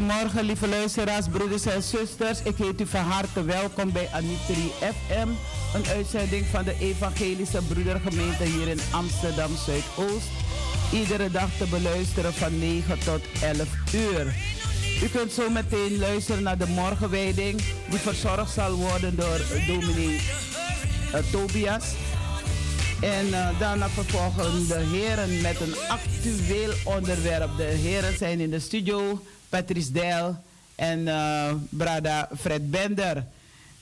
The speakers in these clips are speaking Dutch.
Goedemorgen, lieve luisteraars, broeders en zusters. Ik heet u van harte welkom bij Anitri FM. Een uitzending van de Evangelische Broedergemeente hier in Amsterdam Zuidoost. Iedere dag te beluisteren van 9 tot 11 uur. U kunt zo meteen luisteren naar de morgenwijding, die verzorgd zal worden door dominee eh, Tobias. En eh, daarna vervolgen de heren met een actueel onderwerp. De heren zijn in de studio, Patrice Dijl en eh, Brada Fred Bender.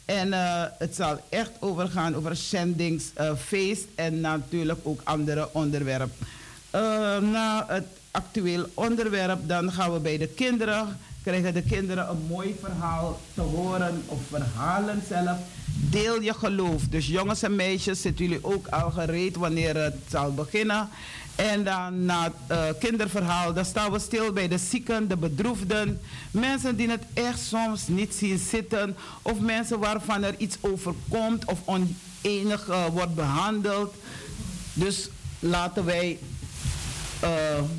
En eh, het zal echt overgaan over zendingsfeest en natuurlijk ook andere onderwerpen. Eh, na het actueel onderwerp, dan gaan we bij de kinderen. Krijgen de kinderen een mooi verhaal te horen of verhalen zelf. Deel je geloof. Dus jongens en meisjes, zitten jullie ook al gereed wanneer het zal beginnen. En dan na het eh, kinderverhaal, dan staan we stil bij de zieken, de bedroefden. Mensen die het echt soms niet zien zitten. Of mensen waarvan er iets overkomt of oneenig eh, wordt behandeld. Dus laten wij eh,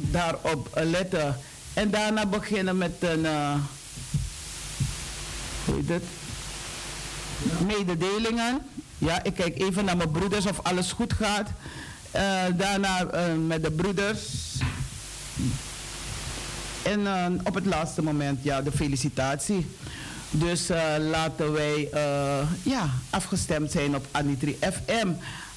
daarop letten. En daarna beginnen met een. hoe heet het? Mededelingen. Ja, ik kijk even naar mijn broeders of alles goed gaat. Eh, daarna eh, met de broeders. En eh, op het laatste moment, ja, de felicitatie. Dus laten wij ja, afgestemd zijn op Anitri FM.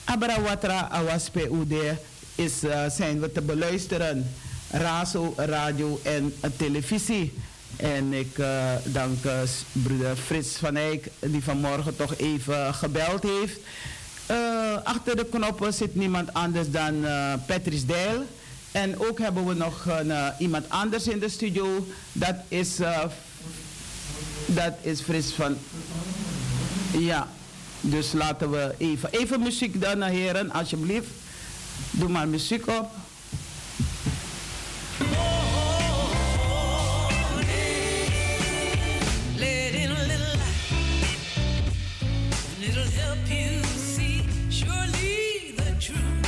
Abrawatra Awaspe Ude is, zijn we te beluisteren. Razo, radio en televisie. En ik dank broeder Frits van Eyck, die vanmorgen toch even gebeld heeft. Eh, achter de knoppen zit niemand anders dan eh Patrice Dijl. En ook hebben we nog een, eh, iemand anders in de studio. Dat is, dat is Frits van... Ja, dus laten we even... Even muziek dan, heren, alsjeblieft. Doe maar muziek op. true.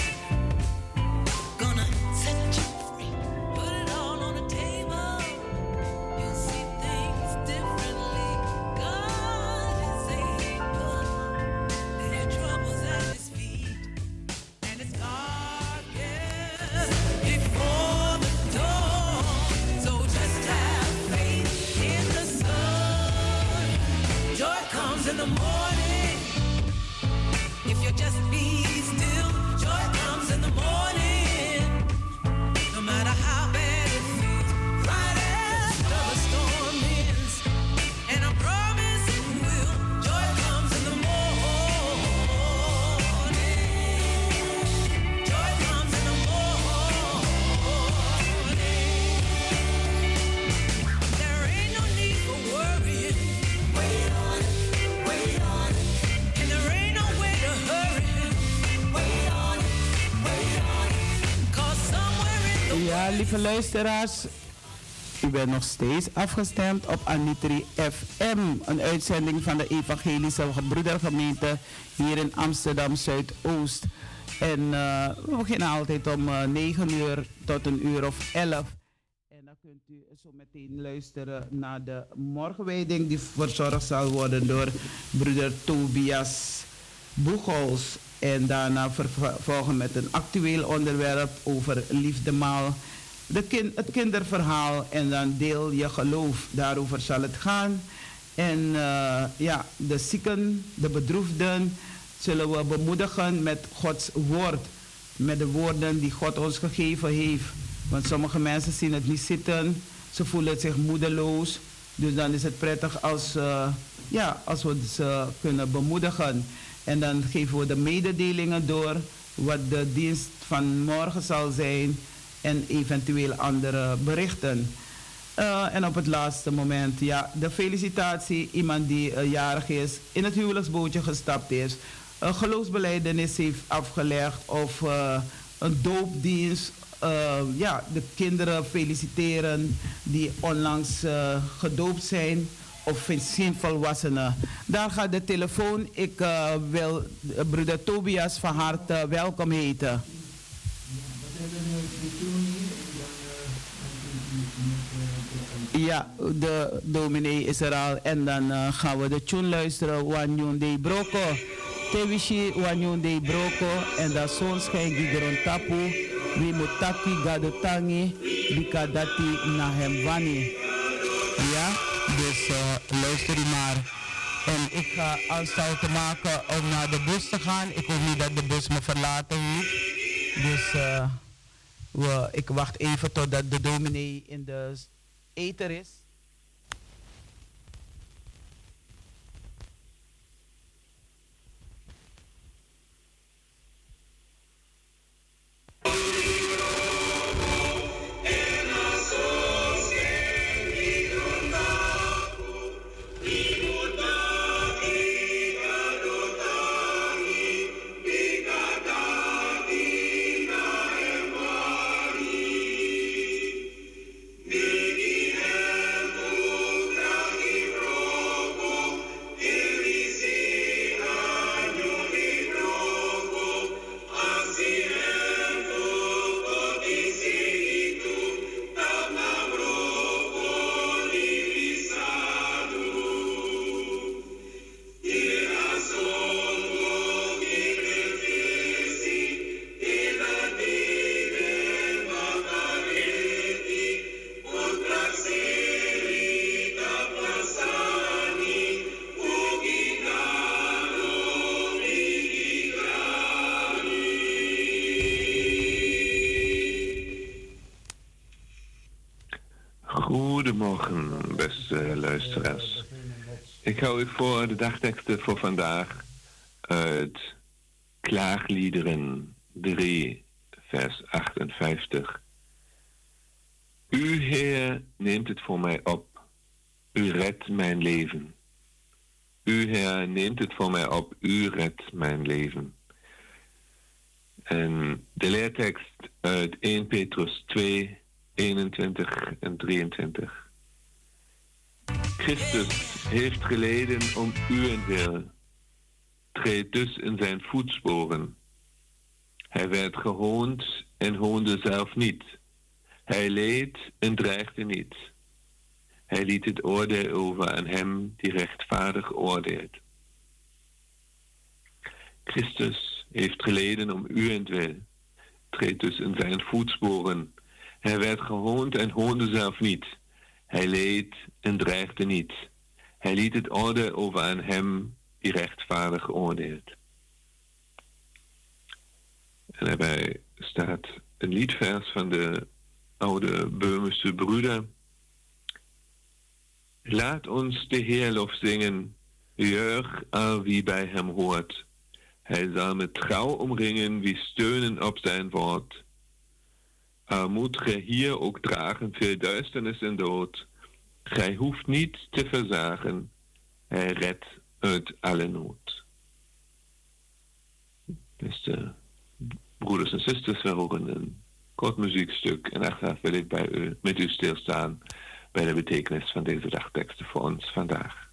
Ja, lieve luisteraars. U bent nog steeds afgestemd op Anitri FM. Een uitzending van de Evangelische Broedergemeente hier in Amsterdam Zuidoost. En eh, we beginnen altijd om eh, 9 uur tot een uur of 11. En dan kunt u zo meteen luisteren naar de morgenwijding die verzorgd zal worden door broeder Tobias Boegels. En daarna vervolgen met een actueel onderwerp over liefdemaal. Het kinderverhaal en dan deel je geloof. Daarover zal het gaan. En eh, ja, de zieken, de bedroefden zullen we bemoedigen met Gods woord. Met de woorden die God ons gegeven heeft. Want sommige mensen zien het niet zitten. Ze voelen zich moedeloos. Dus dan is het prettig als, eh, ja, als we ze kunnen bemoedigen. En dan geven we de mededelingen door wat de dienst van morgen zal zijn en eventueel andere berichten. Eh, en op het laatste moment, ja, de felicitatie. Iemand die eh, jarig is, in het huwelijksbootje gestapt is, een geloofsbeleidenis heeft afgelegd of eh, een doopdienst. ja, de kinderen feliciteren die onlangs gedoopt zijn. of zien volwassenen. Daar gaat de telefoon. Ik wil broeder Tobias van harte welkom heten. Ja, de dominee is er al. En dan uh, gaan we de tune luisteren. Wanyon de Broko. Tewishi Wanyon de Broko. En dat zon schijnt Gideron Tapu. Wie moet taki gadotangi. Bikadati na hem wani. Ja, dus uh, luister maar. En ik ga aanstalten maken om naar de bus te gaan. Ik hoop niet dat de bus me verlaten heeft. Dus uh, we, ik wacht even totdat de dominee in de eter is. De dagteksten voor vandaag uit Klaagliederen 3, vers 58. U, Heer, neemt het voor mij op. U redt mijn leven. U, Heer, neemt het voor mij op. U redt mijn leven. En de leertekst uit 1 Petrus 2, 21 en 23. Christus heeft geleden om uwentwil. Treed dus in zijn voetsporen. Hij werd gehoond en hoonde zelf niet. Hij leed en dreigde niet. Hij liet het oordeel over aan hem die rechtvaardig oordeelt. Christus heeft geleden om uwentwil. Treed dus in zijn voetsporen. Hij werd gehoond en hoonde zelf niet. Hij leed en dreigde niet. Hij liet het oordeel over aan hem die rechtvaardig oordeelt. En daarbij staat een liedvers van de oude Böhmische broeder. Laat ons de Heerlof zingen, juich al wie bij hem hoort. Hij zal met trouw omringen wie steunen op zijn woord. Moet gij hier ook dragen veel duisternis en dood. Gij hoeft niet te verzagen. Hij redt uit alle nood. Beste broeders en zusters, we horen een kort muziekstuk. En achteraf wil ik bij u, met u stilstaan bij de betekenis van deze dagteksten voor ons vandaag.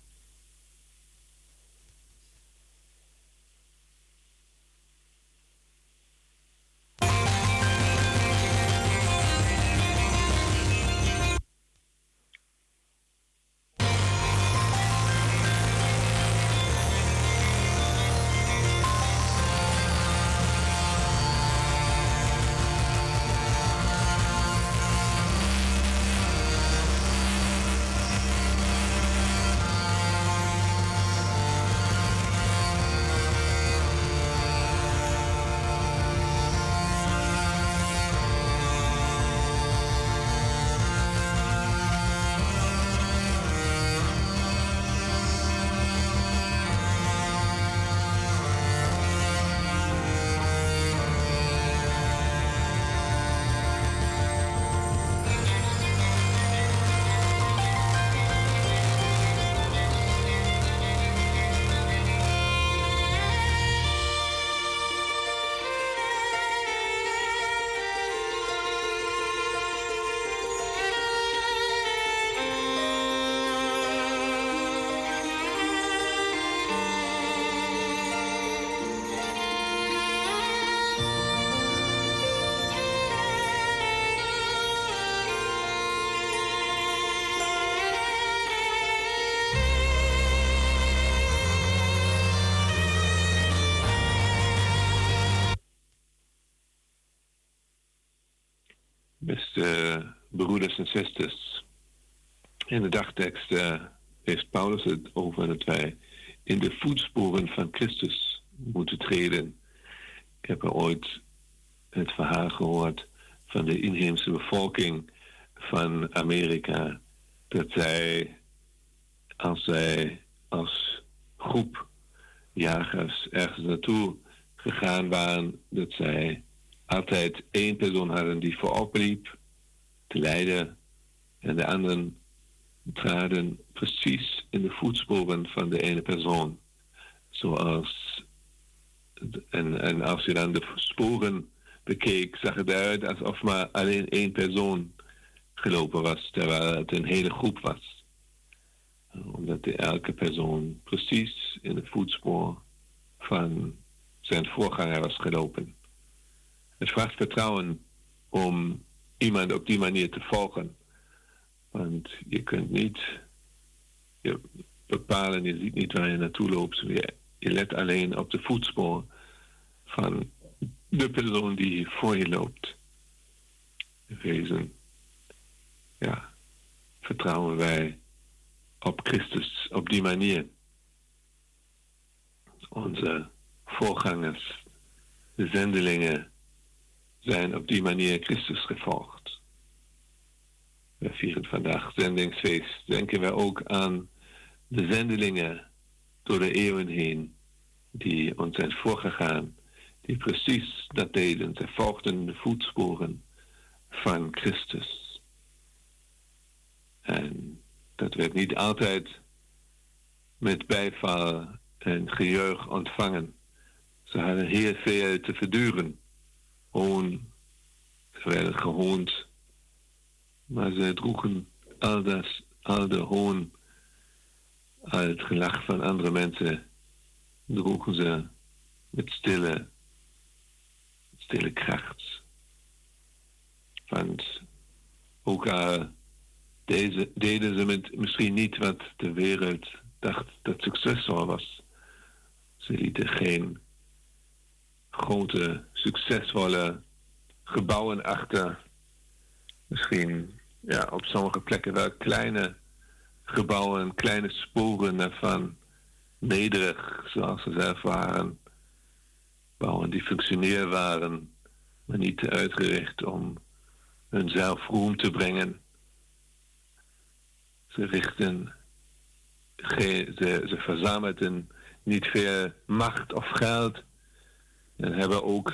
In de dagtekst uh, heeft Paulus het over dat wij in de voetsporen van Christus moeten treden. Ik heb ooit het verhaal gehoord van de inheemse bevolking van Amerika. Dat zij, als zij als groep jagers ergens naartoe gegaan waren, dat zij altijd één persoon hadden die voorop liep te leiden en de anderen traden precies in de voetsporen van de ene persoon. Zoals, en, als je dan de sporen bekeek, zag het eruit alsof maar alleen één persoon gelopen was, terwijl het een hele groep was. Omdat elke persoon precies in het voetspoor van zijn voorganger was gelopen. Het vraagt vertrouwen om iemand op die manier te volgen. Want je kunt niet bepalen, je ziet niet waar je naartoe loopt. Je, let alleen op de voetspoor van de persoon die voor je loopt. Wezen, ja, vertrouwen wij op Christus op die manier. Onze voorgangers, de zendelingen, zijn op die manier Christus gevolgd. We vieren vandaag zendingsfeest. Denken wij ook aan de zendelingen door de eeuwen heen die ons zijn voorgegaan, die precies dat deden. Ze volgden de voetsporen van Christus. En dat werd niet altijd met bijval en gejuich ontvangen. Ze hadden heel veel te verduren. Hoon, ze werden gehoond, maar ze droegen al, dat, al de hoon, al het gelach van andere mensen, droegen ze met stille, stille kracht. Want ook al deze, deden ze met misschien niet wat de wereld dacht dat succesvol was. Ze lieten geen grote, succesvolle gebouwen achter. Misschien ja, op sommige plekken wel kleine gebouwen, kleine sporen daarvan. Nederig, zoals ze zelf waren. Bouwen die functioneer waren, maar niet uitgericht om hunzelf roem te brengen. Ze richten, ze, ze verzamelden niet veel macht of geld en hebben ook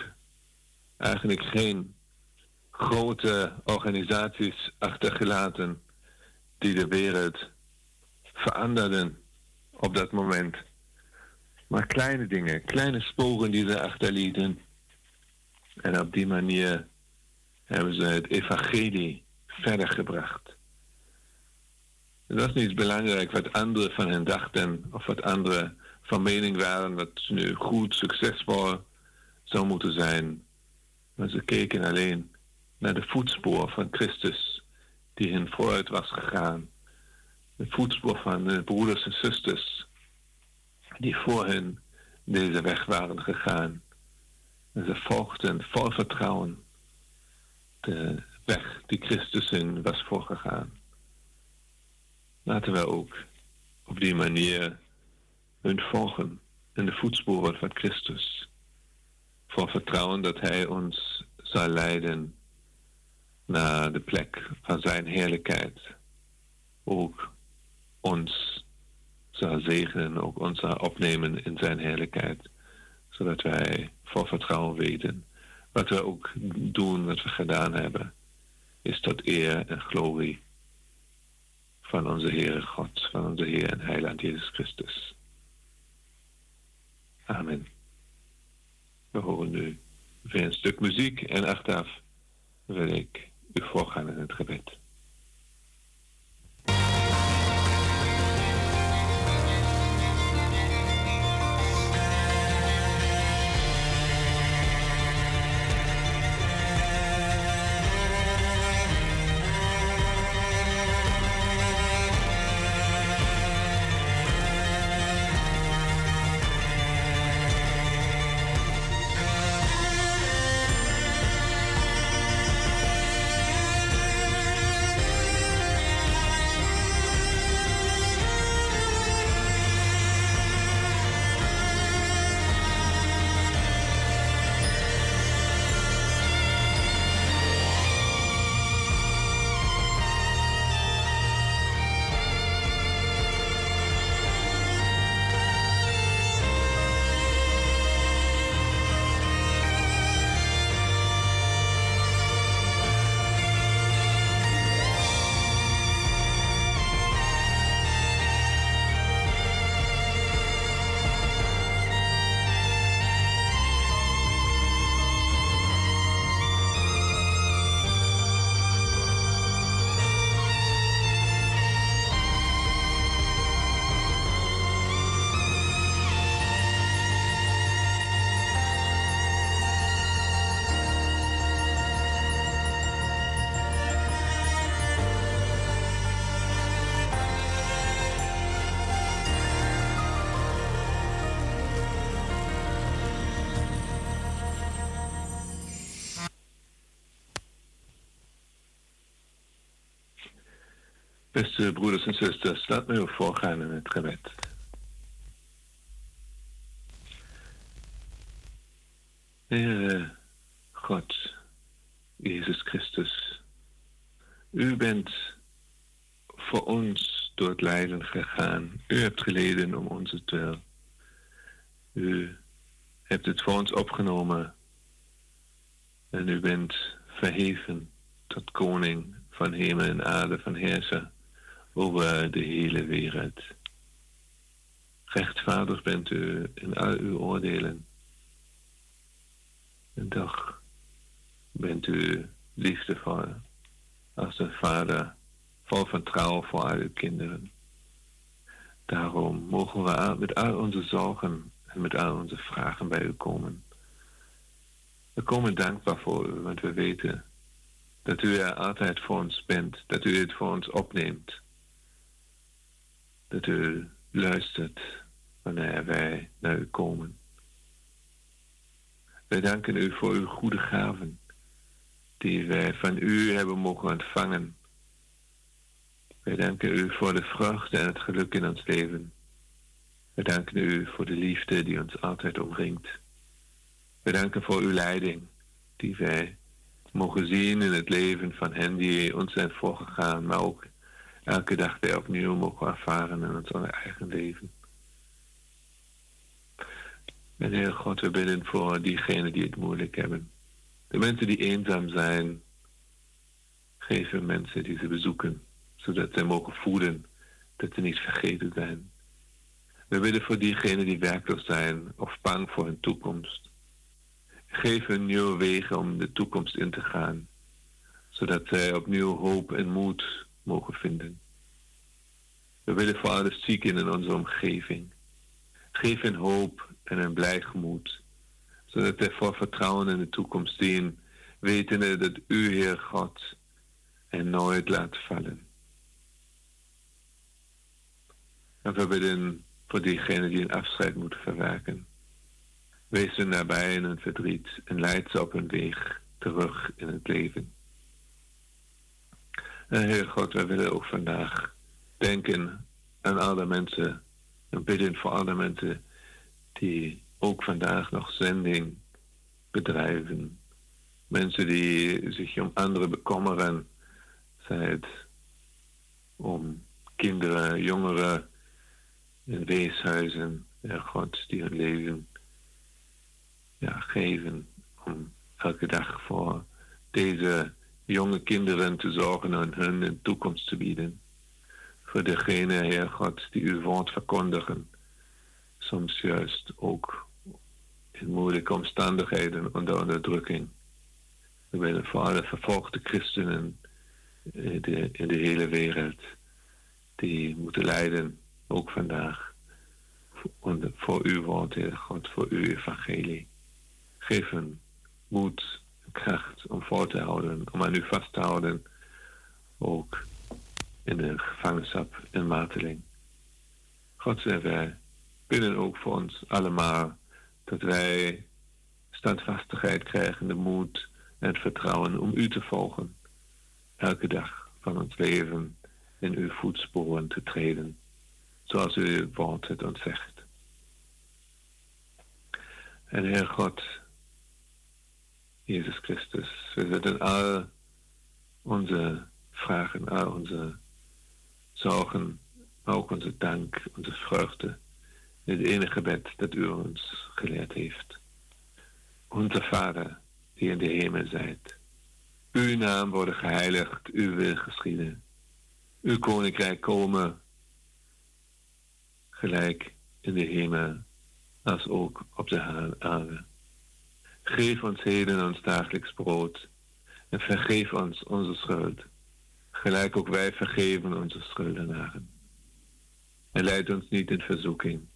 eigenlijk geen grote organisaties achtergelaten die de wereld veranderden op dat moment. Maar kleine dingen, kleine sporen die ze achterlieten. En op die manier hebben ze het evangelie verder gebracht. Het was niet belangrijk wat anderen van hen dachten of wat anderen van mening waren wat nu goed, succesvol zou moeten zijn. Maar ze keken alleen naar de voetspoor van Christus die hen vooruit was gegaan. De voetspoor van de broeders en zusters die voor hen deze weg waren gegaan. Ze volgden vol vertrouwen de weg die Christus hen was voorgegaan. Laten we ook op die manier hun volgen in de voetsporen van Christus. Vol vertrouwen dat Hij ons zal leiden naar de plek van Zijn heerlijkheid. Ook ons zal zegenen, ook ons zal opnemen in Zijn heerlijkheid. Zodat wij vol vertrouwen weten. Wat we ook doen, wat we gedaan hebben, is tot eer en glorie van onze Heere God, van onze Heer en Heiland Jezus Christus. Amen. We horen nu weer een stuk muziek en achteraf wil ik u voorgaan in het gebed. Beste broeders en zusters, laat me u voorgaan in het gebed. Heere God, Jezus Christus, u bent voor ons door het lijden gegaan. U hebt geleden om onze wil. U hebt het voor ons opgenomen en u bent verheven tot koning van hemel en aarde, van heerser over de hele wereld. Rechtvaardig bent u in al uw oordelen. En toch bent u liefdevol als een vader, vol vertrouwen voor al uw kinderen. Daarom mogen we met al onze zorgen en met al onze vragen bij u komen. We komen dankbaar voor u, want we weten dat u er altijd voor ons bent, dat u het voor ons opneemt. Dat u luistert wanneer wij naar u komen. Wij danken u voor uw goede gaven, die wij van u hebben mogen ontvangen. Wij danken u voor de vreugde en het geluk in ons leven. Wij danken u voor de liefde die ons altijd omringt. Wij danken voor uw leiding, die wij mogen zien in het leven van hen die ons zijn voorgegaan, maar ook elke dag weer opnieuw mogen ervaren in ons eigen leven. En Heer God, we bidden voor diegenen die het moeilijk hebben. De mensen die eenzaam zijn, geven mensen die ze bezoeken, zodat zij mogen voelen dat ze niet vergeten zijn. We bidden voor diegenen die werkloos zijn of bang voor hun toekomst. Geef hun nieuwe wegen om de toekomst in te gaan, zodat zij opnieuw hoop en moed mogen vinden. We willen voor alle zieken in onze omgeving. Geef hen hoop en een blij gemoed, zodat zij voor vertrouwen in de toekomst zien, wetende dat U, Heer God, hen nooit laat vallen. En we bidden voor diegenen die een afscheid moeten verwerken. Wees ze nabij in hun verdriet en leid ze op hun weg terug in het leven. Heer God, wij willen ook vandaag denken aan alle mensen en bidden voor alle mensen die ook vandaag nog zending bedrijven. Mensen die zich om anderen bekommeren, zij het om kinderen, jongeren in weeshuizen, Heer God, die hun leven ja, geven om elke dag voor deze jonge kinderen te zorgen en hun een toekomst te bieden. Voor degene, Heer God, die uw woord verkondigen, soms juist ook in moeilijke omstandigheden onder onderdrukking. We willen alle vervolgde christenen in de, in de hele wereld die moeten lijden, ook vandaag, voor, voor uw woord, Heer God, voor uw evangelie. Geef moed kracht om voor te houden, om aan u vast te houden, ook in de gevangenschap in marteling. God zij wij bidden ook voor ons allemaal dat wij standvastigheid krijgen, de moed en het vertrouwen om u te volgen. Elke dag van ons leven in uw voetsporen te treden, zoals uw woord het ons zegt. En Heer God, Jezus Christus. We zetten al onze vragen, al onze zorgen, maar ook onze dank, onze vreugde in het enige gebed dat u ons geleerd heeft. Onze Vader, die in de hemel zijt. Uw naam worden geheiligd, uw wil geschieden. Uw koninkrijk komen, gelijk in de hemel als ook op de aarde. Geef ons heden ons dagelijks brood en vergeef ons onze schuld, gelijk ook wij vergeven onze schuldenaren. En leid ons niet in verzoeking,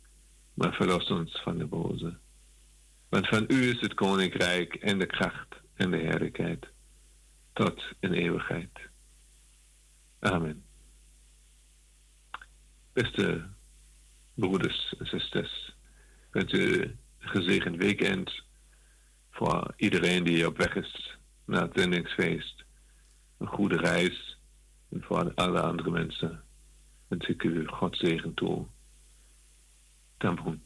maar verlos ons van de boze. Want van u is het koninkrijk en de kracht en de heerlijkheid, tot in eeuwigheid. Amen. Beste broeders en zusters, bent u een gezegend weekend voor iedereen die op weg is naar het zendingsfeest. Een goede reis. En voor alle andere mensen wens ik u God zegen toe. Dank u.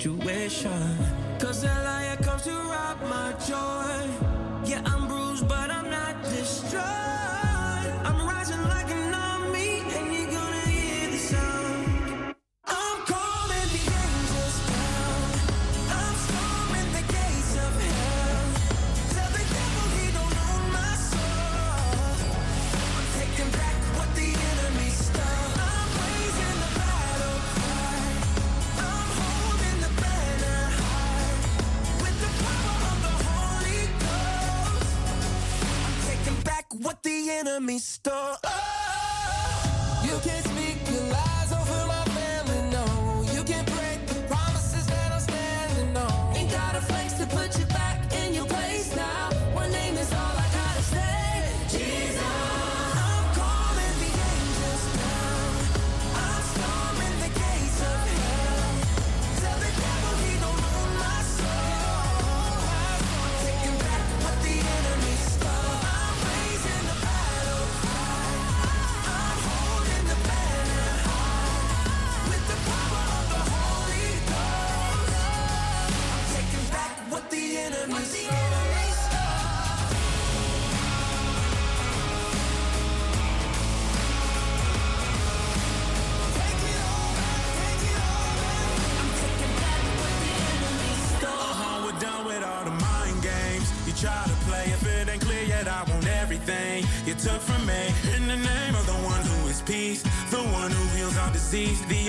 situation disease.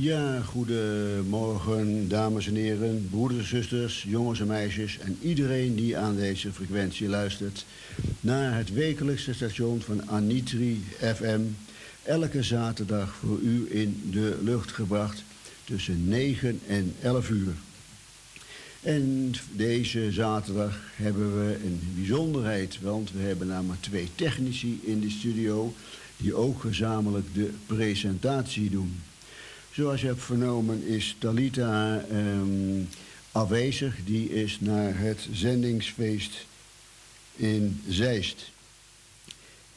Ja, goedemorgen, dames en heren, broeders en zusters, jongens en meisjes en iedereen die aan deze frequentie luistert naar het wekelijkse station van Anitri FM. Elke zaterdag voor u in de lucht gebracht tussen 9 en 11 uur. En deze zaterdag hebben we een bijzonderheid, want we hebben namelijk twee technici in de studio die ook gezamenlijk de presentatie doen. Zoals je hebt vernomen is Talita ehm, afwezig. Die is naar het zendingsfeest in Zeist.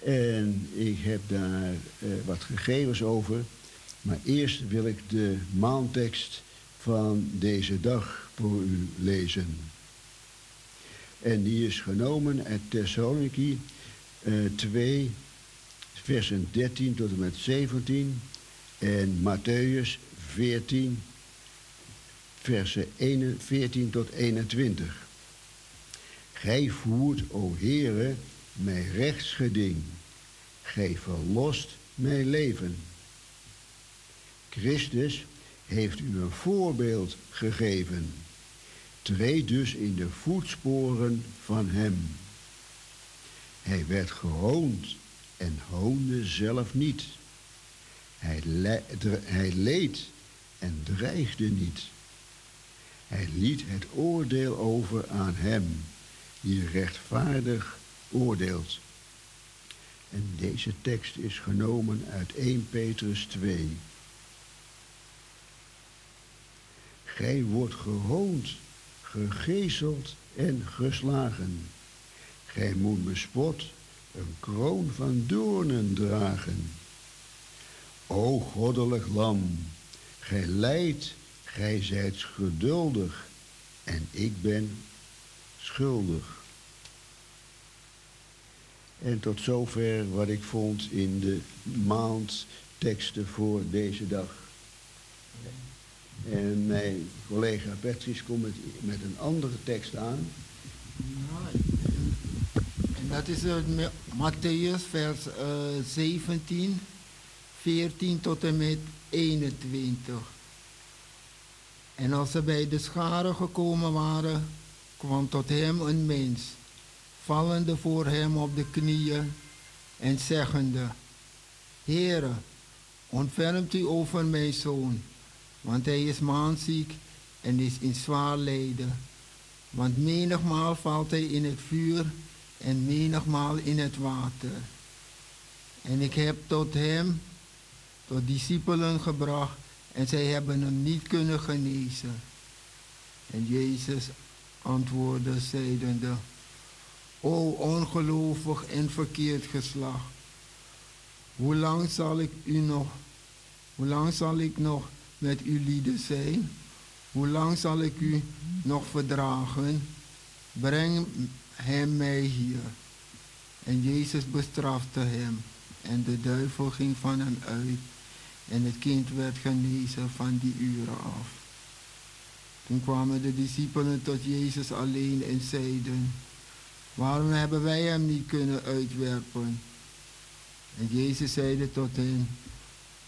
En ik heb daar eh, wat gegevens over. Maar eerst wil ik de maandtekst van deze dag voor u lezen. En die is genomen uit Thessaloniki eh 2, versen 13 tot en met 17. En Matthäus 14, versen 1 14 tot 21. Gij voert, o Heere, mij rechtsgeding. Gij verlost mijn leven. Christus heeft u een voorbeeld gegeven. Treed dus in de voetsporen van hem. Hij werd gehoond en hoonde zelf niet. Hij, leed en dreigde niet. Hij liet het oordeel over aan hem die rechtvaardig oordeelt. En deze tekst is genomen uit 1 Petrus 2. Gij wordt gehoond, gegezeld en geslagen. Gij moet bespot een kroon van doornen dragen. O goddelijk lam, gij lijdt, gij zijt geduldig en ik ben schuldig. En tot zover wat ik vond in de maandteksten voor deze dag. En mijn collega Patrice komt met, een andere tekst aan. En dat is Matthäus vers eh, 17, 14 tot en met 21. En als ze bij de scharen gekomen waren, kwam tot hem een mens, vallende voor hem op de knieën en zeggende, Heere, ontfermt u over mijn zoon, want hij is maanziek en is in zwaar lijden. Want menigmaal valt hij in het vuur en menigmaal in het water. En ik heb tot hem, tot discipelen gebracht, en zij hebben hem niet kunnen genezen. En Jezus antwoordde, zeidende, O ongelovig en verkeerd geslacht, hoe lang zal ik u nog, hoe lang zal ik nog met u lieden zijn? Hoe lang zal ik u nog verdragen? Breng hem mij hier. En Jezus bestrafte hem. En de duivel ging van hem uit. En het kind werd genezen van die uren af. Toen kwamen de discipelen tot Jezus alleen en zeiden, waarom hebben wij hem niet kunnen uitwerpen? En Jezus zeide tot hen,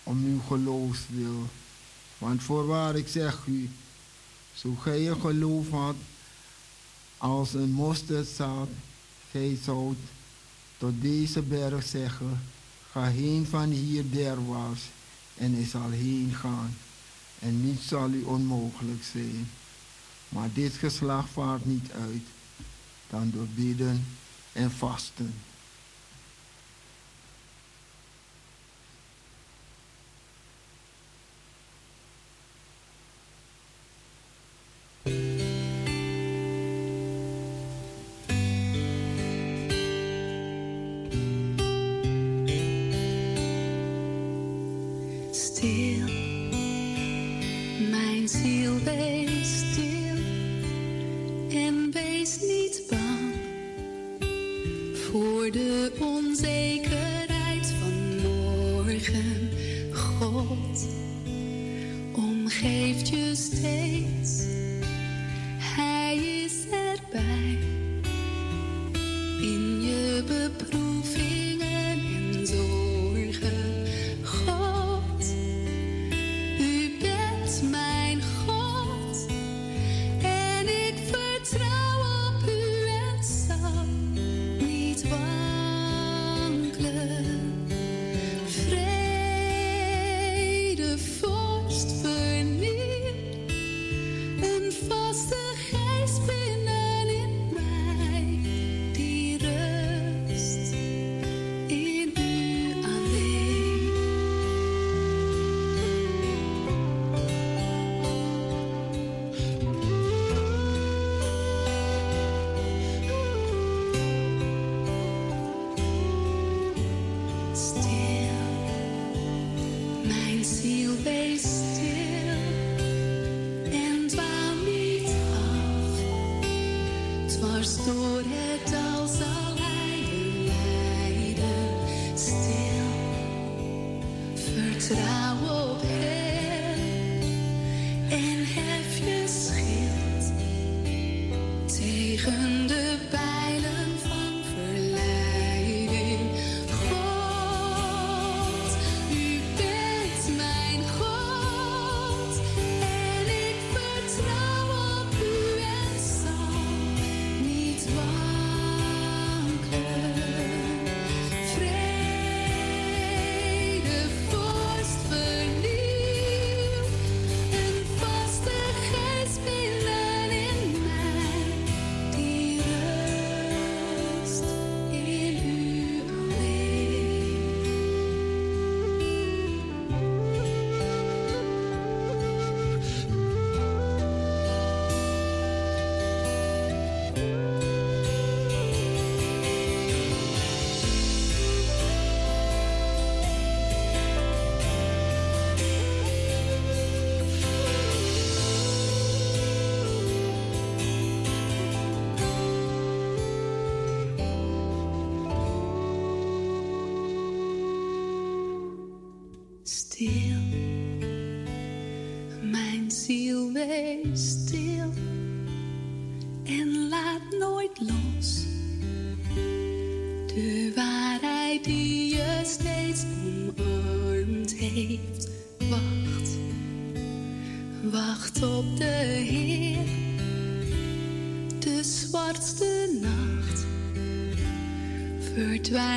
om uw geloofs wil. Want voorwaar ik zeg u, zo gij een geloof had als een mosterdzaad, gij zoudt tot deze berg zeggen, ga heen van hier derwaarts, en hij zal heen gaan, en niets zal u onmogelijk zijn. Maar dit geslacht vaart niet uit, dan door bidden en vasten.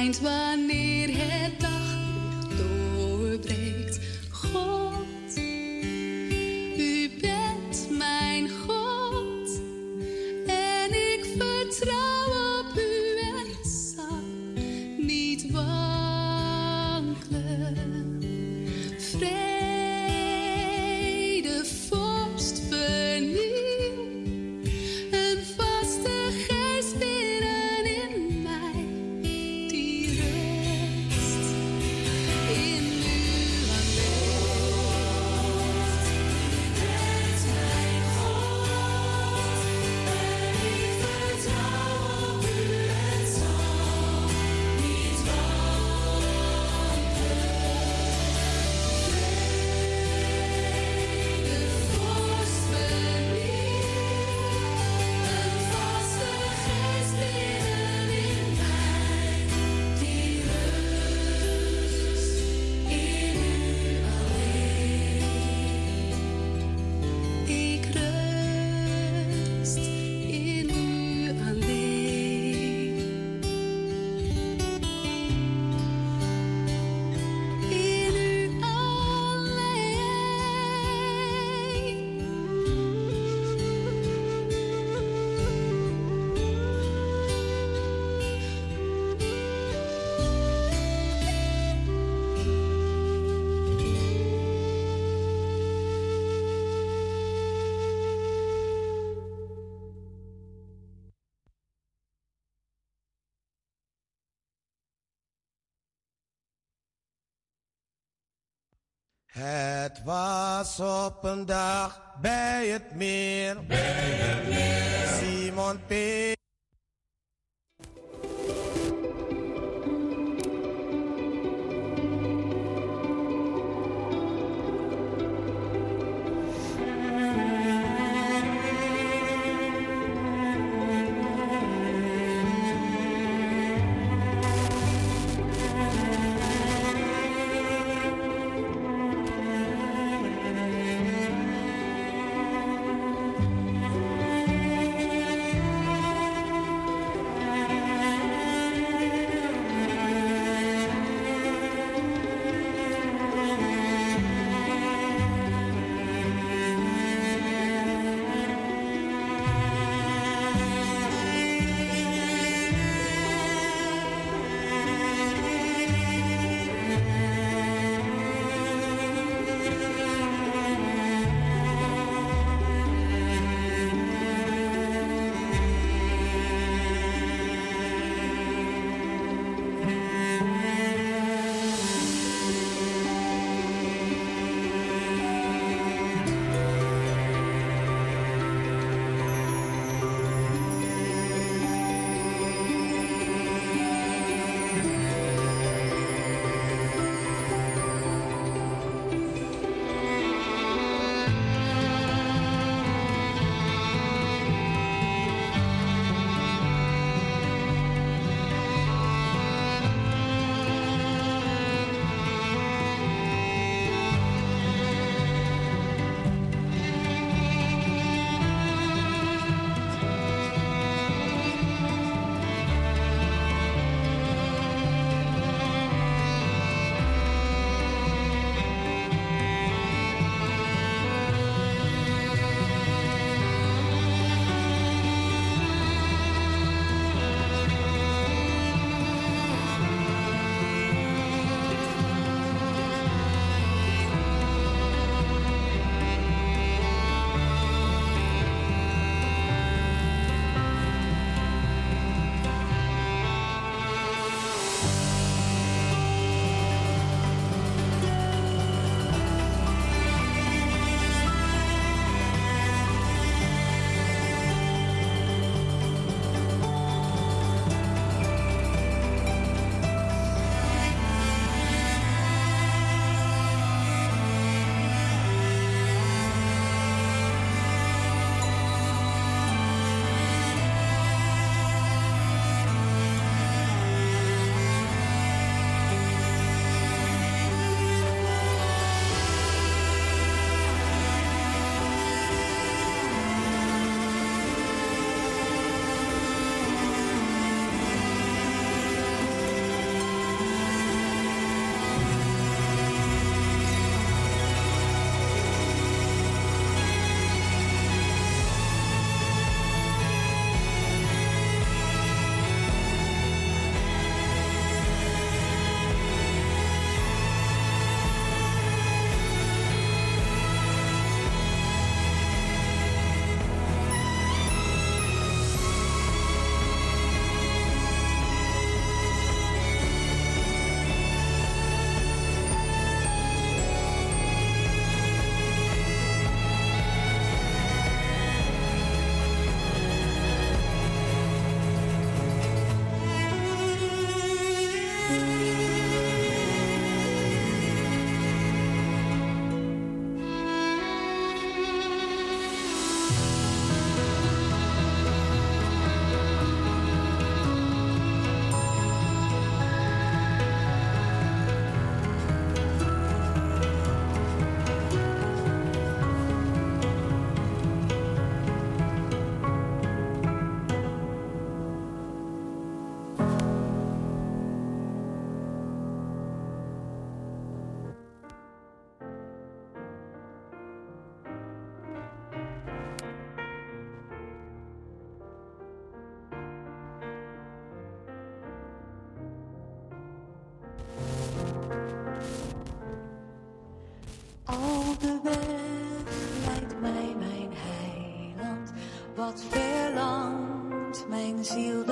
It's were. Het was op een dag bij het meer. Bij het. Simon Peter. Wat verlangt mijn ziel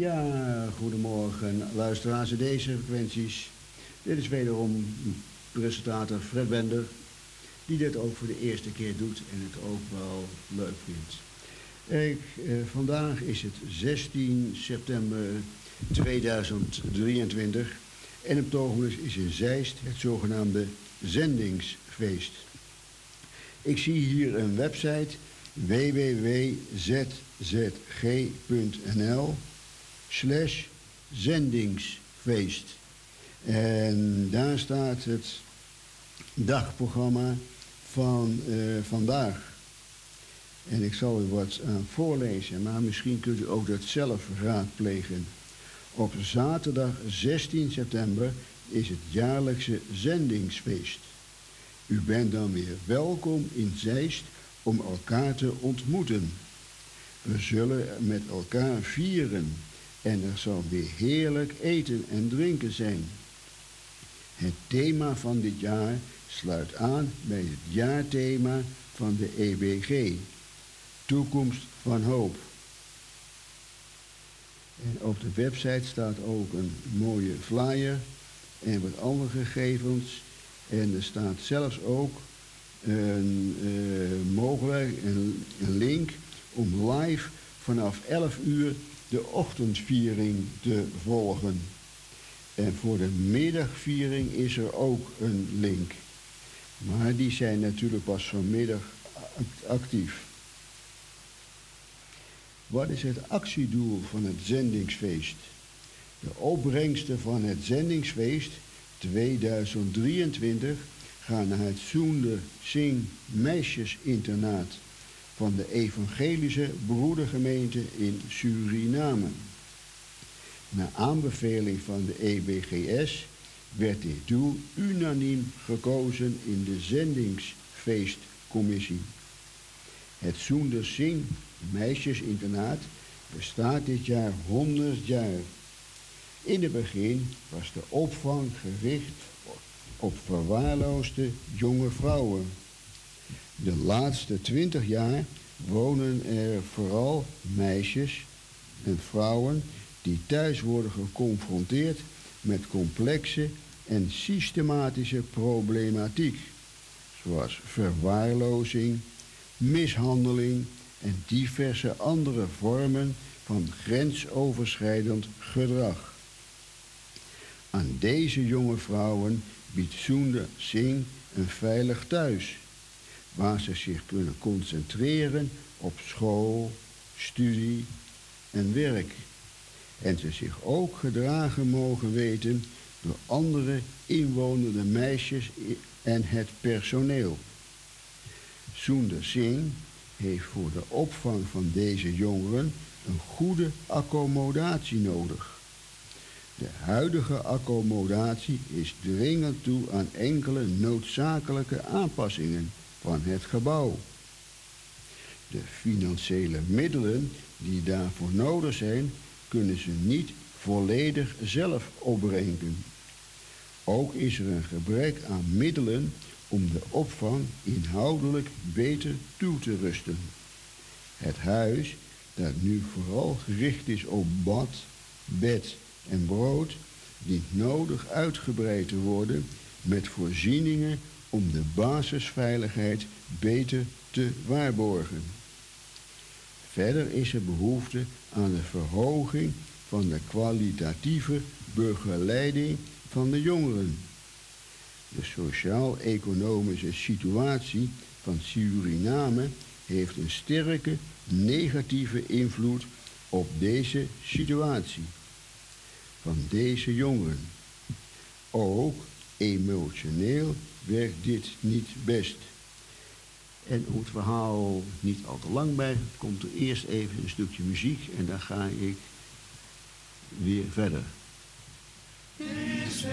Ja, goedemorgen luisteraars in deze frequenties. Dit is wederom presentator Fred Bender, die dit ook voor de eerste keer doet en het ook wel leuk vindt. Eh, vandaag is het 16 september 2023 en op het is in Zeist het zogenaamde zendingsfeest. Ik zie hier een website www.zzg.nl slash zendingsfeest. En daar staat het dagprogramma van eh, vandaag. En ik zal u wat aan voorlezen, maar misschien kunt u ook dat zelf raadplegen. Op zaterdag 16 september is het jaarlijkse zendingsfeest. U bent dan weer welkom in Zeist om elkaar te ontmoeten. We zullen met elkaar vieren en er zal weer heerlijk eten en drinken zijn. Het thema van dit jaar sluit aan bij het jaarthema van de EBG, Toekomst van Hoop. En op de website staat ook een mooie flyer en wat andere gegevens. En er staat zelfs ook een eh, mogelijk een, een link om live vanaf 11 uur de ochtendviering te volgen. En voor de middagviering is er ook een link. Maar die zijn natuurlijk pas vanmiddag act- actief. Wat is het actiedoel van het zendingsfeest? De opbrengsten van het zendingsfeest 2023 gaan naar het Soende Sing Meisjesinternaat van de Evangelische Broedergemeente in Suriname. Na aanbeveling van de EBGS werd dit doel unaniem gekozen in de zendingsfeestcommissie. Het Soender Sing Meisjesinternaat bestaat dit jaar 100 jaar. In het begin was de opvang gericht op verwaarloosde jonge vrouwen. De laatste 20 jaar wonen er vooral meisjes en vrouwen die thuis worden geconfronteerd met complexe en systematische problematiek, zoals verwaarlozing, mishandeling en diverse andere vormen van grensoverschrijdend gedrag. Aan deze jonge vrouwen biedt Soende Singh een veilig thuis, waar ze zich kunnen concentreren op school, studie en werk. En ze zich ook gedragen mogen weten door andere inwonende meisjes en het personeel. Soender Singh heeft voor de opvang van deze jongeren een goede accommodatie nodig. De huidige accommodatie is dringend toe aan enkele noodzakelijke aanpassingen van het gebouw. De financiële middelen die daarvoor nodig zijn, kunnen ze niet volledig zelf opbrengen. Ook is er een gebrek aan middelen om de opvang inhoudelijk beter toe te rusten. Het huis, dat nu vooral gericht is op bad, bed en brood, dient nodig uitgebreid te worden met voorzieningen om de basisveiligheid beter te waarborgen. Verder is er behoefte aan de verhoging van de kwalitatieve begeleiding van de jongeren. De sociaal-economische situatie van Suriname heeft een sterke negatieve invloed op deze situatie van deze jongeren. Ook emotioneel werkt dit niet best. En om het verhaal niet al te lang bij, komt er eerst even een stukje muziek en dan ga ik weer verder. Is.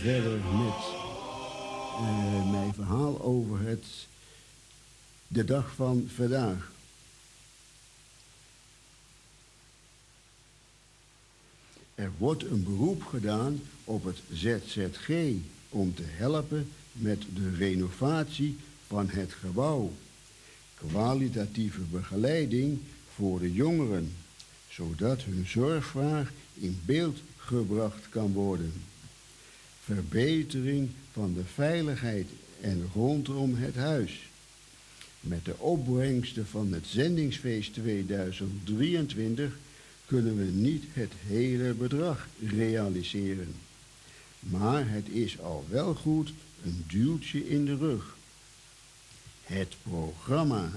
Verder met eh, mijn verhaal over het, de dag van vandaag. Er wordt een beroep gedaan op het ZZG om te helpen met de renovatie van het gebouw. Kwalitatieve begeleiding voor de jongeren, zodat hun zorgvraag in beeld gebracht kan worden. Verbetering van de veiligheid en rondom het huis. Met de opbrengsten van het zendingsfeest 2023 kunnen we niet het hele bedrag realiseren. Maar het is al wel goed een duwtje in de rug. Het programma.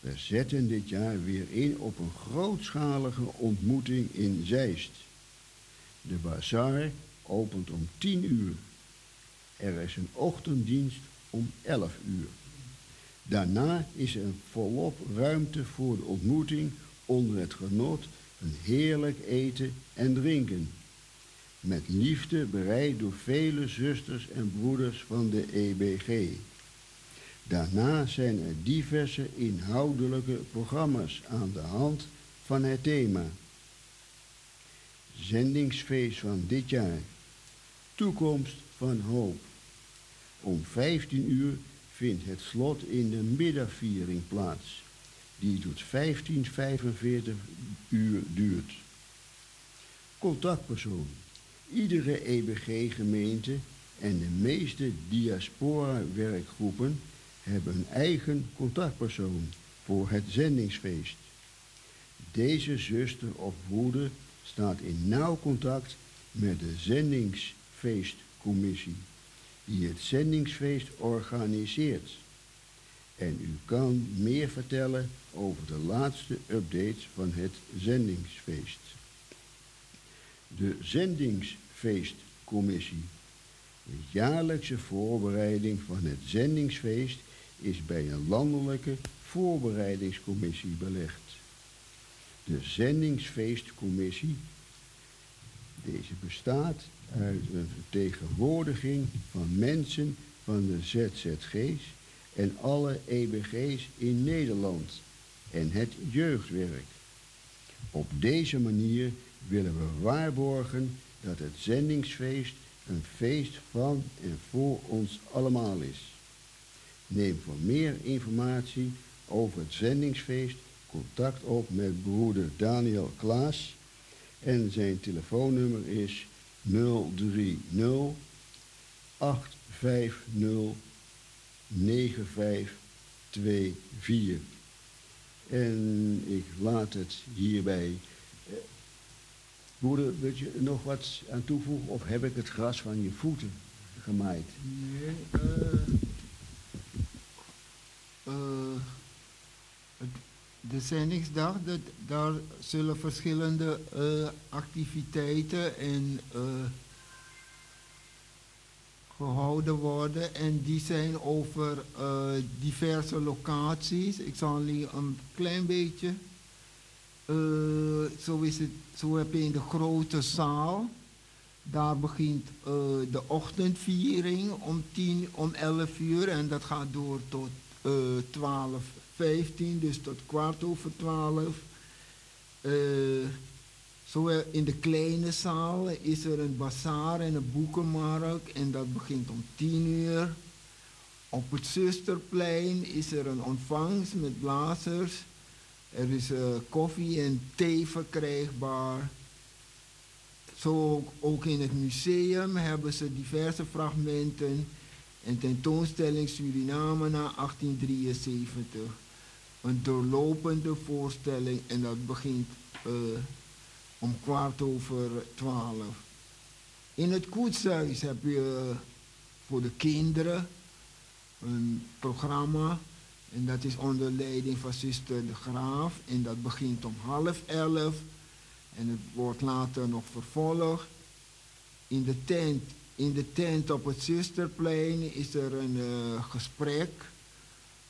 We zetten dit jaar weer in op een grootschalige ontmoeting in Zeist. De bazaar opent om 10 uur. Er is een ochtenddienst om 11 uur. Daarna is er volop ruimte voor de ontmoeting onder het genot van heerlijk eten en drinken. Met liefde bereid door vele zusters en broeders van de EBG. Daarna zijn er diverse inhoudelijke programma's aan de hand van het thema. Zendingsfeest van dit jaar. Toekomst van hoop. Om 15 uur vindt het slot in de middagviering plaats, die tot 1545 uur duurt. Contactpersoon. Iedere EBG-gemeente en de meeste diaspora-werkgroepen hebben een eigen contactpersoon voor het zendingsfeest. Deze zuster of broeder staat in nauw contact met de zendingsfeestcommissie die het zendingsfeest organiseert. En u kan meer vertellen over de laatste updates van het zendingsfeest. De zendingsfeestcommissie. De jaarlijkse voorbereiding van het zendingsfeest is bij een landelijke voorbereidingscommissie belegd. De zendingsfeestcommissie, deze bestaat uit een vertegenwoordiging van mensen van de ZZG's en alle EBG's in Nederland en het jeugdwerk. Op deze manier willen we waarborgen dat het zendingsfeest een feest van en voor ons allemaal is. Neem voor meer informatie over het zendingsfeest contact op met broeder Daniel Klaas en zijn telefoonnummer is 030 850 9524. En ik laat het hierbij. Broeder, wil je nog wat aan toevoegen of heb ik het gras van je voeten gemaaid? Nee, eh, het- de zendingsdag, dat, daar zullen verschillende eh, activiteiten en eh, gehouden worden. En die zijn over eh, diverse locaties. Ik zal jullie een klein beetje. zo, is het, zo heb je in de grote zaal. Daar begint de ochtendviering om, 10, om 11 uur en dat gaat door tot eh 12, 15, dus tot kwart over 12. Eh, zo eh, in de kleine zaal is er een bazaar en een boekenmarkt en dat begint om 10 uur. Op het Zusterplein is er een ontvangst met blazers. Er is eh, koffie en thee verkrijgbaar. Zo ook, ook in het museum hebben ze diverse fragmenten en tentoonstelling Suriname na 1873. Een doorlopende voorstelling en dat begint eh, om kwart over twaalf. In het koetshuis heb je voor de kinderen een programma en dat is onder leiding van zuster De Graaf en dat begint om half elf en het wordt later nog vervolgd. In de tent, in de tent op het Zusterplein is er een eh, gesprek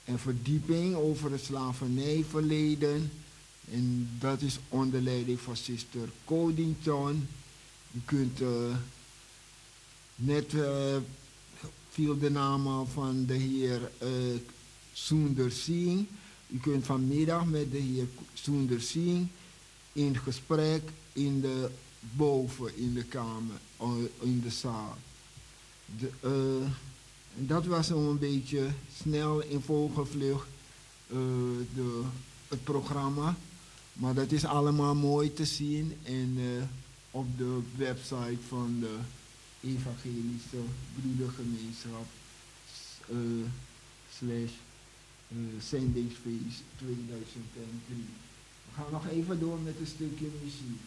en verdieping over het slavernijverleden. En dat is onder leiding van zuster Codington. U kunt eh, net eh, viel de naam van de heer eh Soender Singh. U kunt vanmiddag met de heer Soender Singh in gesprek in de boven in de kamer, in de zaal. De, dat was zo'n beetje snel in vogelvlucht eh, de, het programma. Maar dat is allemaal mooi te zien en, eh, op de website van de Evangelische Broedergemeenschap eh, slash zendingsfeest 2003. We gaan nog even door met een stukje muziek.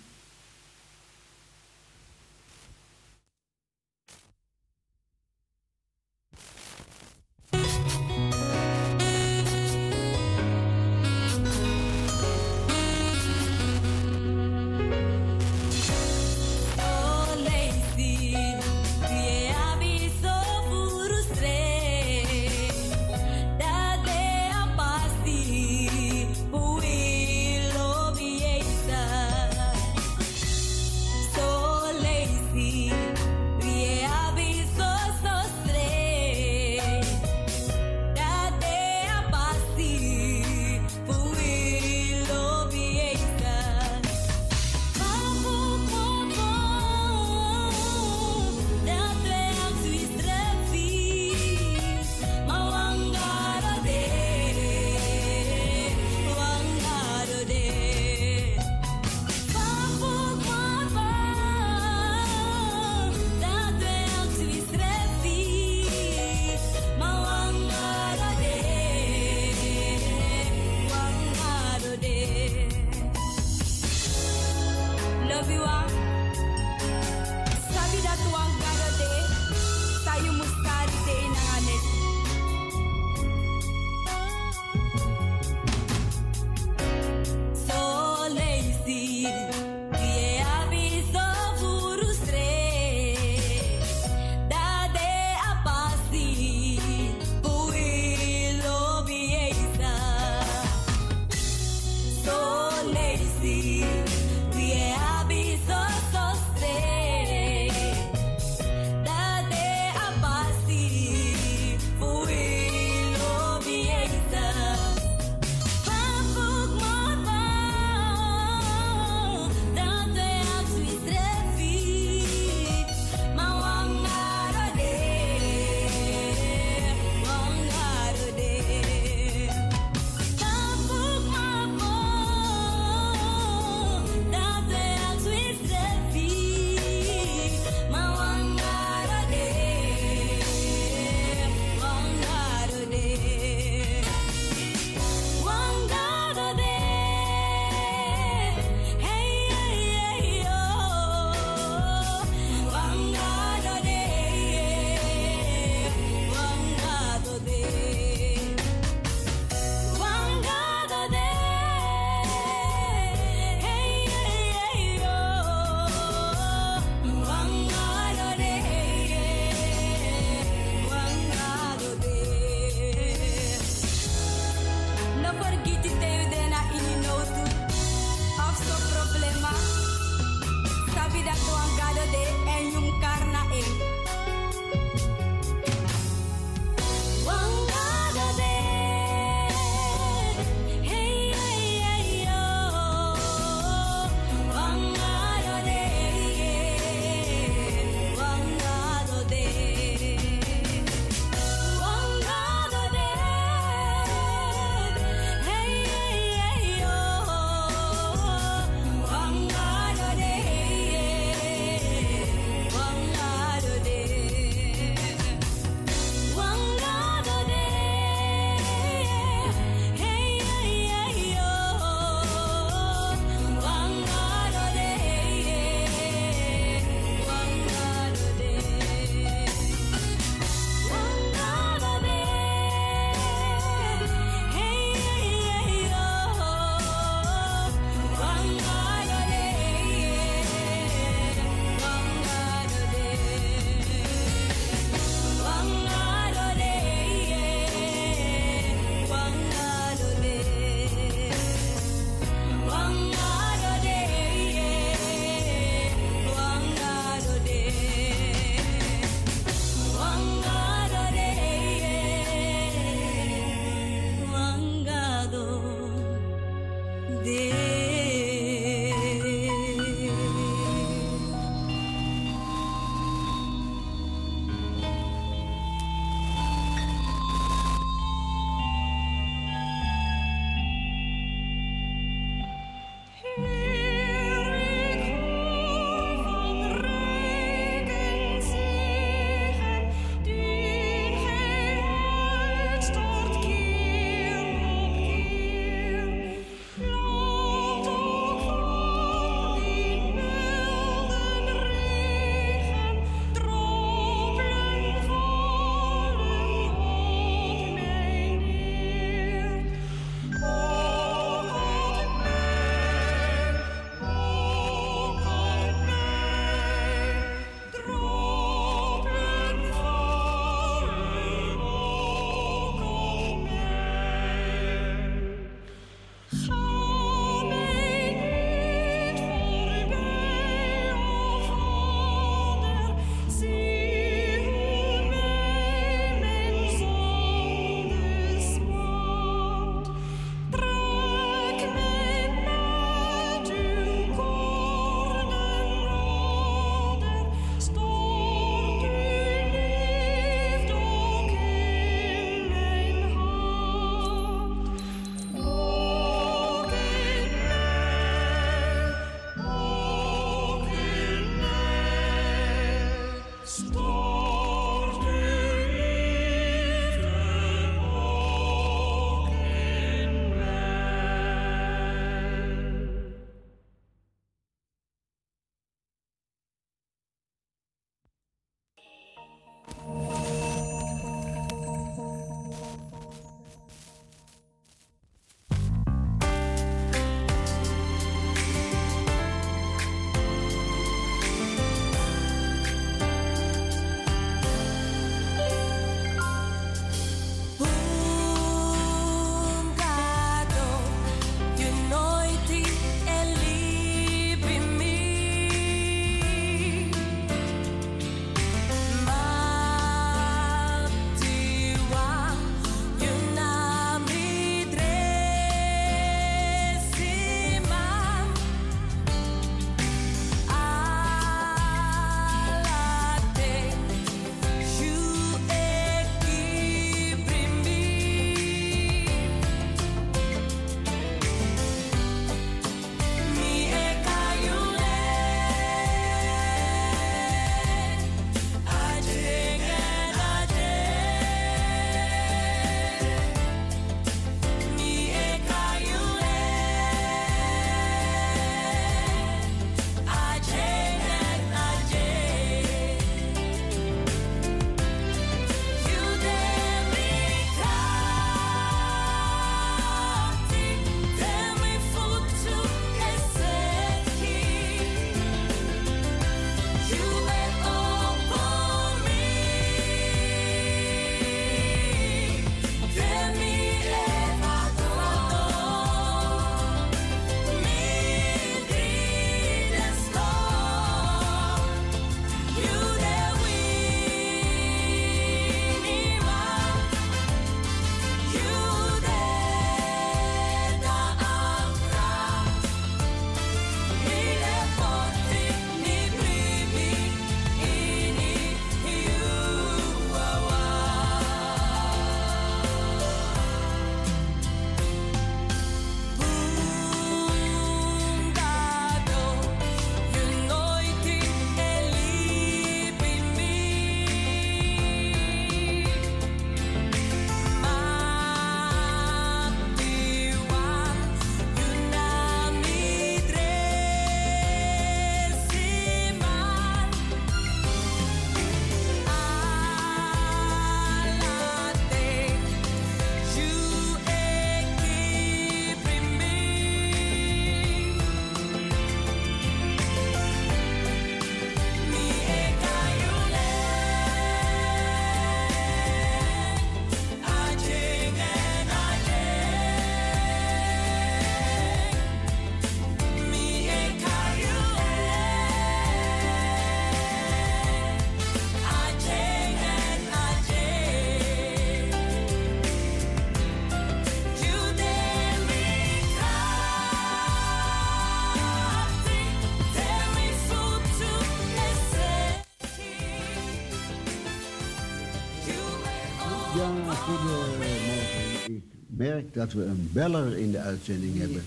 Dat we een beller in de uitzending hebben.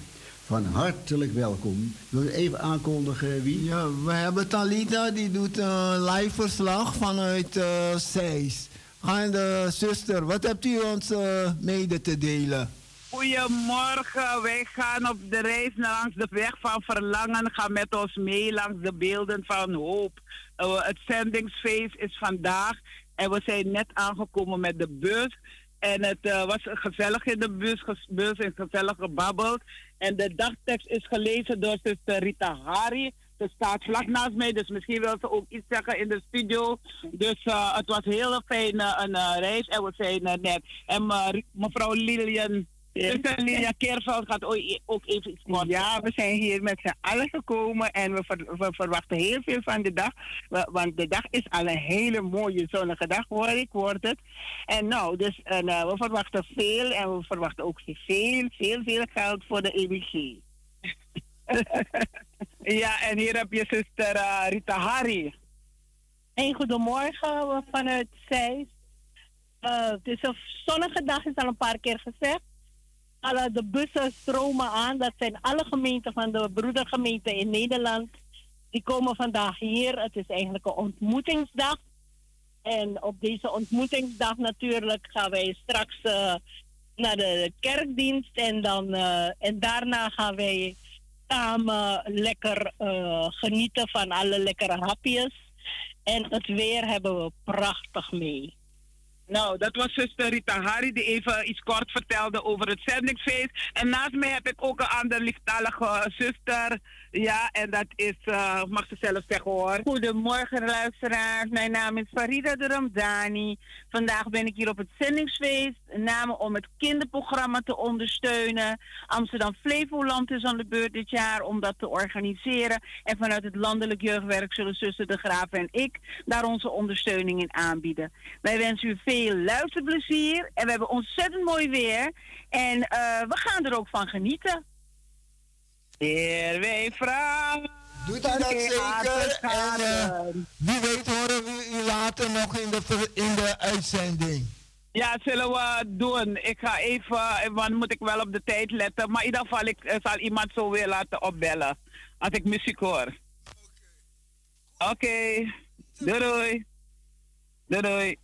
Van hartelijk welkom. Wil je even aankondigen wie? Ja, we hebben Talita die doet een live verslag vanuit uh, Zeist. Gaande zuster, wat hebt u ons uh, mede te delen? Goedemorgen, wij gaan op de reis langs de weg van verlangen. Ga met ons mee langs de beelden van hoop. Uh, het zendingsfeest is vandaag en we zijn net aangekomen met de bus. En het uh, was gezellig in de bus, bus en gezellig gebabbeld. En de dagtekst is gelezen door zuster Rita Hari. Ze staat vlak naast mij, dus misschien wil ze ook iets zeggen in de studio. Dus uh, het was heel fijn uh, een reis en we zijn net. En mevrouw Lilian. Dus Lilia Keerveld gaat ook even iets kort. Ja, we zijn hier met z'n allen gekomen en we, ver, we, verwachten heel veel van de dag. want de dag is al een hele mooie zonnige dag, hoor ik, wordt het. En nou, dus en, uh, we verwachten veel en we verwachten ook veel, veel, veel geld voor de EBG. ja, en hier heb je zuster uh, Rita Hari. Een goedemorgen vanuit Zeist. Uh, het is een zonnige dag, is al een paar keer gezegd alle de bussen stromen aan. Dat zijn alle gemeenten van de broedergemeenten in Nederland. Die komen vandaag hier. Het is eigenlijk een ontmoetingsdag. En op deze ontmoetingsdag natuurlijk gaan wij straks uh, naar de kerkdienst. En, dan, uh, en daarna gaan wij samen lekker uh, genieten van alle lekkere hapjes. En het weer hebben we prachtig mee. Nou, dat was zuster Rita Hari die even iets kort vertelde over het zendingsfeest. En naast mij heb ik ook een andere lieftalige zuster. Ja, en dat is, uh, mag ze zelf zeggen hoor. Goedemorgen luisteraars, mijn naam is Farida de Ramdani. Vandaag ben ik hier op het zendingsfeest, namen om het kinderprogramma te ondersteunen. Amsterdam Flevoland is aan de beurt dit jaar om dat te organiseren. En vanuit het landelijk jeugdwerk zullen zuster De Graaf en ik daar onze ondersteuning in aanbieden. Wij wensen u veel luisterplezier en we hebben ontzettend mooi weer. En uh, we gaan er ook van genieten. Heer, wij. Doet u dat zeker? En uh, wie weet horen we u later nog in de, in de uitzending. Ja, zullen we doen. Ik ga even, want moet ik wel op de tijd letten. Maar in ieder geval, ik uh, zal iemand zo weer laten opbellen. Als ik muziek hoor. Oké. Okay. Doei doei. Doei doei.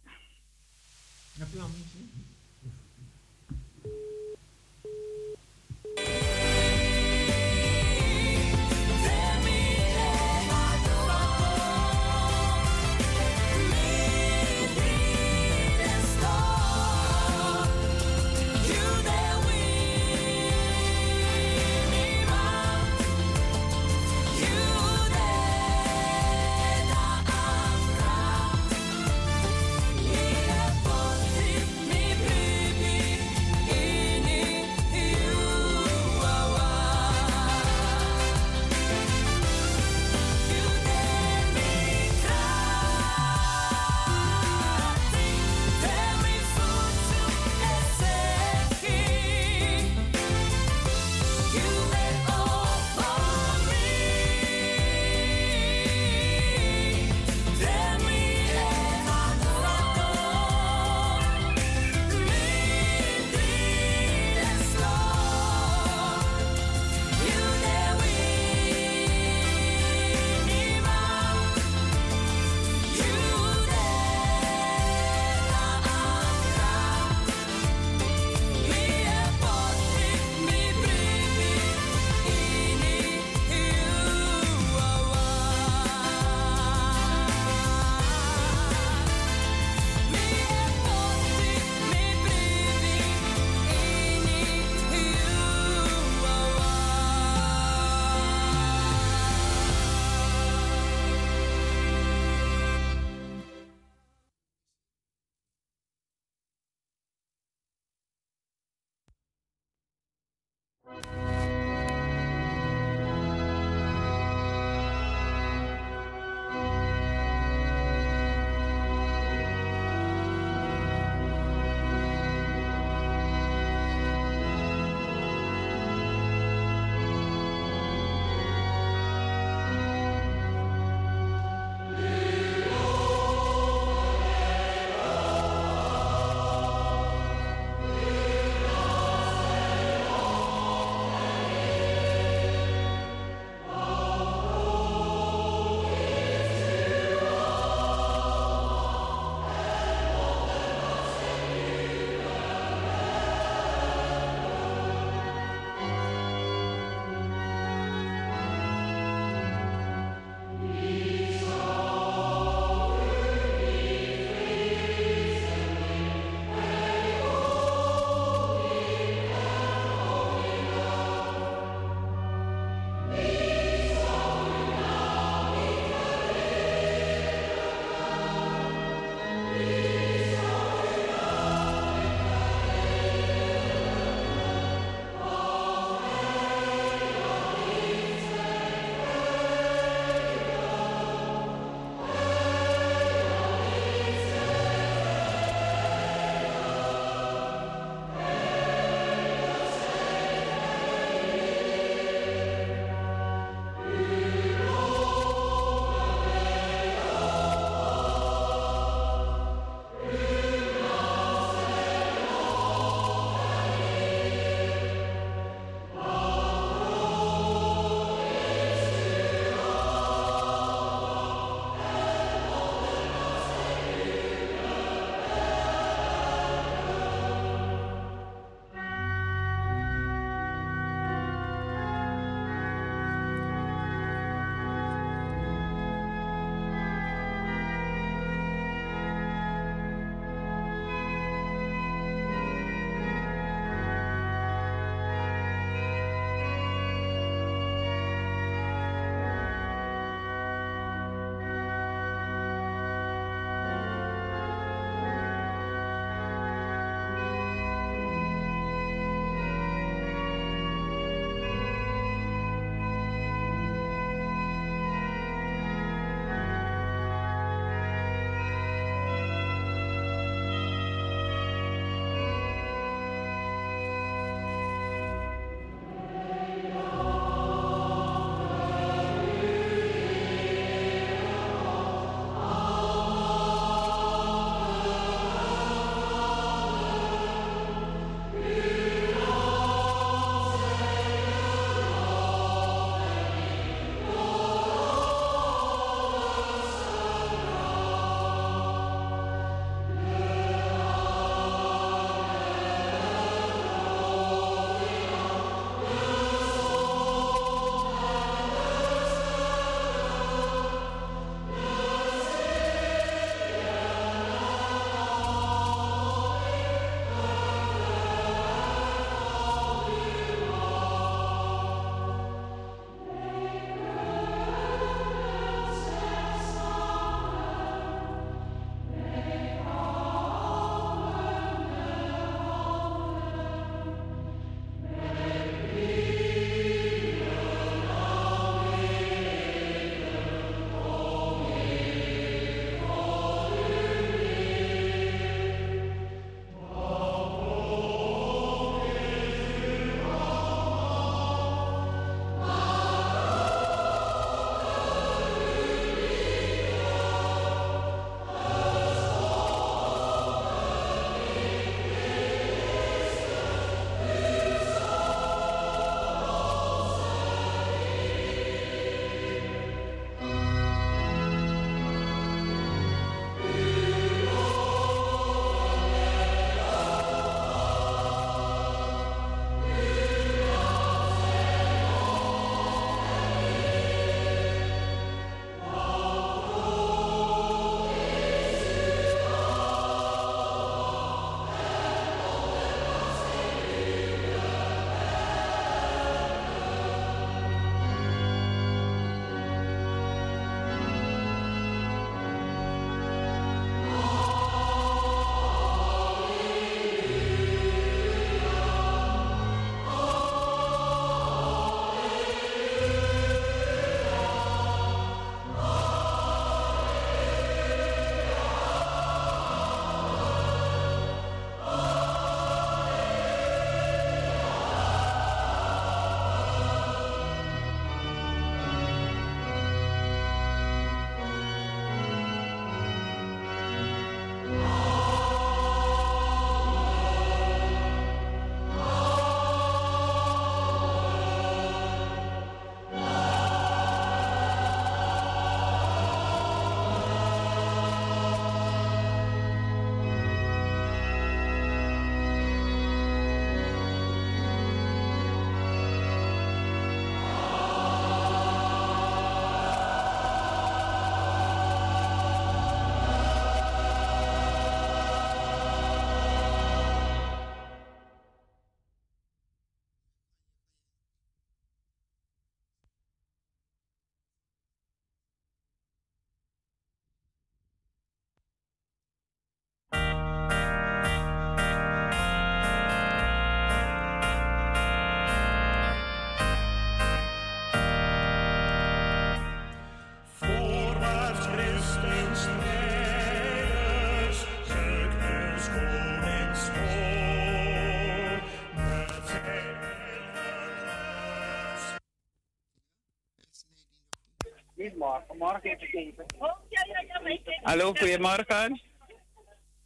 Hallo, goedemorgen.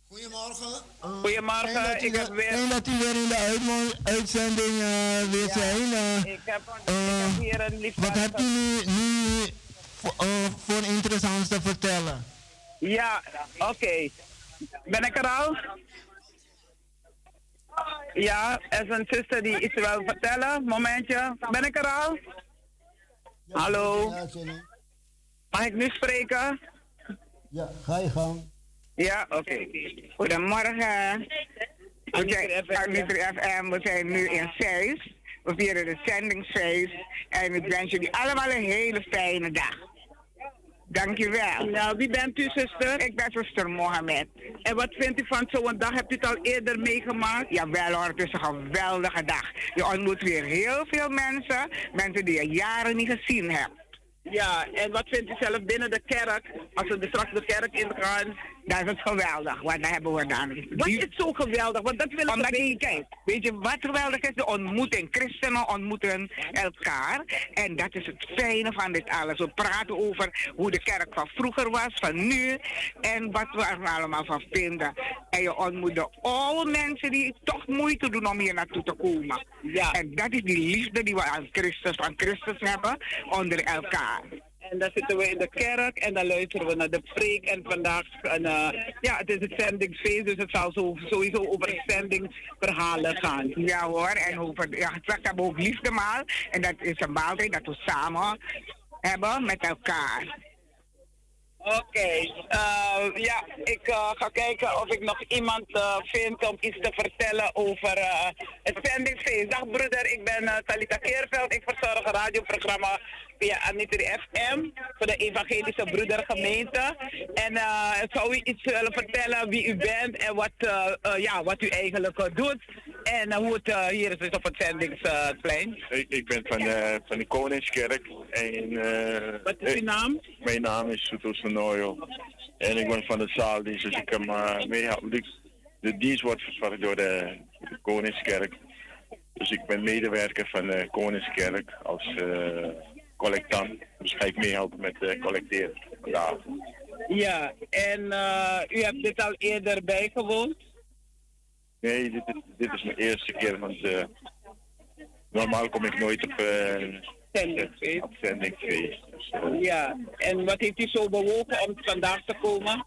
Goedemorgen. Goedemorgen, dat u ik heb weer-. Fijn dat u weer in de uitzending eh, weer zijn. eh. Ik heb, Eh, ik heb hier een lief wat hebt u nu, nu voor, eh, voor interessants te vertellen? Ja, oké. Ben ik er al? Ja, er is een zuster die iets wil vertellen. Momentje. Ben ik er al? Hallo? Mag ik nu spreken? Ja, ga je gang. Ja, oké. Goedemorgen. We zijn FM, we zijn nu in Zeist. We vieren de zendingsfeest. En ik wens jullie allemaal een hele fijne dag. Dankjewel. Nou, wie bent u, zuster? Ik ben zuster Mohammed. En wat vindt u van zo'n dag? Hebt u het al eerder meegemaakt? Jawel hoor, het is een geweldige dag. Je ontmoet weer heel veel mensen. Mensen die je jaren niet gezien hebt. Ja, en wat vindt u zelf binnen de kerk? Als we straks de kerk ingaan. Dat is het geweldig, want daar hebben we dan. Wat is zo geweldig? Want dat wil ik Omdat weten. kijk, weet je wat geweldig is? De ontmoeting. Christenen ontmoeten elkaar. En dat is het fijne van dit alles. We praten over hoe de kerk van vroeger was, van nu. En wat we er allemaal van vinden. En je ontmoet de oude mensen die toch moeite doen om hier naartoe te komen. Ja. En dat is die liefde die we aan Christus, van Christus hebben onder elkaar. En dan zitten we in de kerk en dan luisteren we naar de preek. En vandaag, en, eh, ja, het is het zendingsfeest, dus het zal zo, sowieso over zendingsverhalen gaan. Ja hoor, en over, ja, straks hebben we ook liefdemaal. En dat is een maaltijd dat we samen hebben met elkaar. Oké, eh, ja, ik eh, ga kijken of ik nog iemand vind om iets te vertellen over het zendingsfeest. Dag broeder, ik ben Talita Keerveld. Ik verzorg een radioprogramma via Anitri FM voor de Evangelische Broedergemeente. En eh, zou u iets willen vertellen wie u bent en wat, eh, eh, ja, wat u eigenlijk doet en hoe het hier is dus op het zendingsplein? Ik, ik ben van de, van de Koningskerk. En, Wat is uw naam? Mijn naam is Suto Sonoyo. En ik ben van de zaaldienst, dus ik heb uh, meehelpen. De, de dienst wordt verzorgd door de, de Koningskerk. Dus ik ben medewerker van de Koningskerk als collectant. Dus ga ik meehelpen met uh, collecteren. Ja. Ja, en eh, u hebt dit al eerder bijgewoond? Nee, dit, is- dit is mijn eerste keer, want eh, normaal kom ik nooit op, uh, zendingsfeest. op zendingsfeest. Dus, eh, Ja, en wat heeft u zo bewogen om vandaag te komen?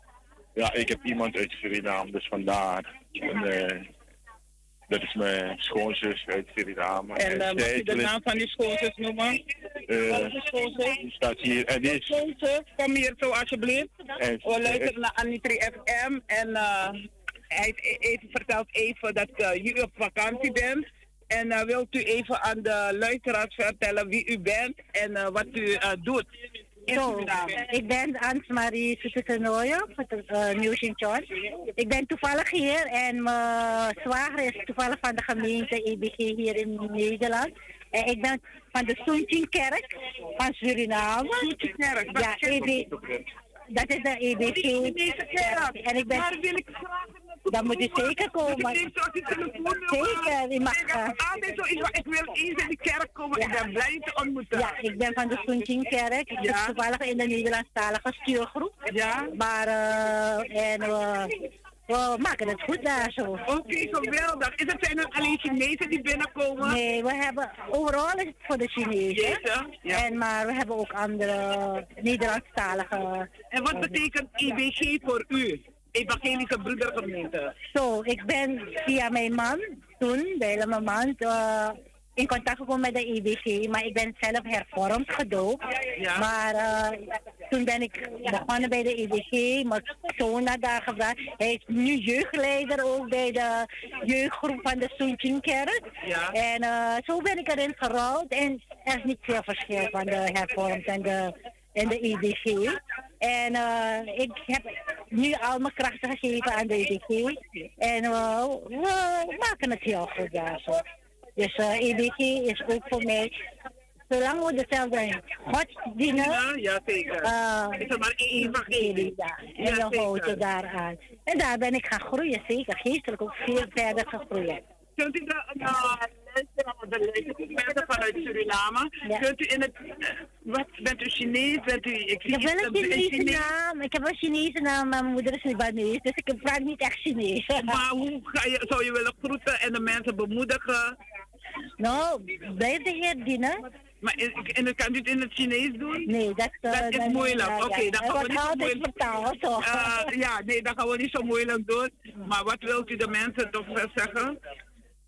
ja, ik heb iemand uit Suriname, dus vandaar. En, eh, dat is mijn schoonzus uit Suriname. En uh, mag u de is- naam van die schoonzus noemen? eh, Welke schoonzus? die staat hier. En die is, Schoonzus, kom hier zo alsjeblieft. En- We luisteren naar Anitri FM en eh, hij heeft e- even vertelt even dat uh, u op vakantie bent. En uh, wilt u even aan de luisteraars vertellen wie u bent en uh, wat u uh, doet? Zo, ik ben Ans-Marie van uh, Nieuw Sint-John. Ik ben toevallig hier en mijn zwager is toevallig van de gemeente EBG hier in Nederland. En ik ben van de Soentjinkerk van Suriname. Ja, EB, dat is de EBG. En ik ben... Daar wil ik graag Dan moet u zeker komen. Zeker, u mag... eh, Altijd van, ik wil eens in de kerk komen, ik ben blij te ontmoeten. Ja, ik ben van de Soentjinkerk. Ik Ja. zit toevallig in de Nederlandstalige stuurgroep. Ja. Maar, eh, en we, we maken het goed daar zo. Oké, geweldig. Is het zijn er alleen Chinezen die binnenkomen? Nee, we hebben, overal is het voor de Chinezen. Chinezen, ja. En, maar we hebben ook andere Nederlandstalige... En wat betekent IBG voor u? Evangelische Broedergemeente. Zo, ik ben via mijn man toen, bij mijn man, eh, in contact gekomen met de IBG. Maar ik ben zelf hervormd gedoopt. Ja. Maar eh, toen ben ik begonnen bij de IBG. Mijn zoon naar daar gebracht. Hij is nu jeugdleider ook bij de jeugdgroep van de Soentjinkerk. Ja. En eh, zo ben ik erin gerouwd. En er is niet veel verschil van de hervormd en de, en de IBG. En eh, ik heb nu al mijn krachten gegeven aan de IBG. En eh, we maken het heel goed daar zo. Dus eh IBG is ook voor mij, zolang we dezelfde God dienen, Ja, ja zeker. eh, is er maar één. Ja, Ja, en we zeker. houden daaraan. En daar ben ik gaan groeien, zeker. Geestelijk ook veel verder gegroeid. Kunt u de, uh, mensen vanuit Suriname. Kunt u in het, eh, wat, bent u Chinees? Bent u, ik zie Ik heb wel een Chinese naam. Ik heb een Chinese naam, maar mijn moeder is Libanees, dus ik praat niet echt Chinees. Maar hoe ga je, zou je willen groeten en de mensen bemoedigen? Nou, blijf de Heer dienen. Maar in, en kan u het in het Chinees doen? Nee, dat, eh, dat is dat- moeilijk. ja, Oké, ja. dan gaan we niet zo moeilijk. vertaald? Eh, ja, nee, dan gaan we niet zo moeilijk doen. Maar wat wilt u de mensen toch zeggen?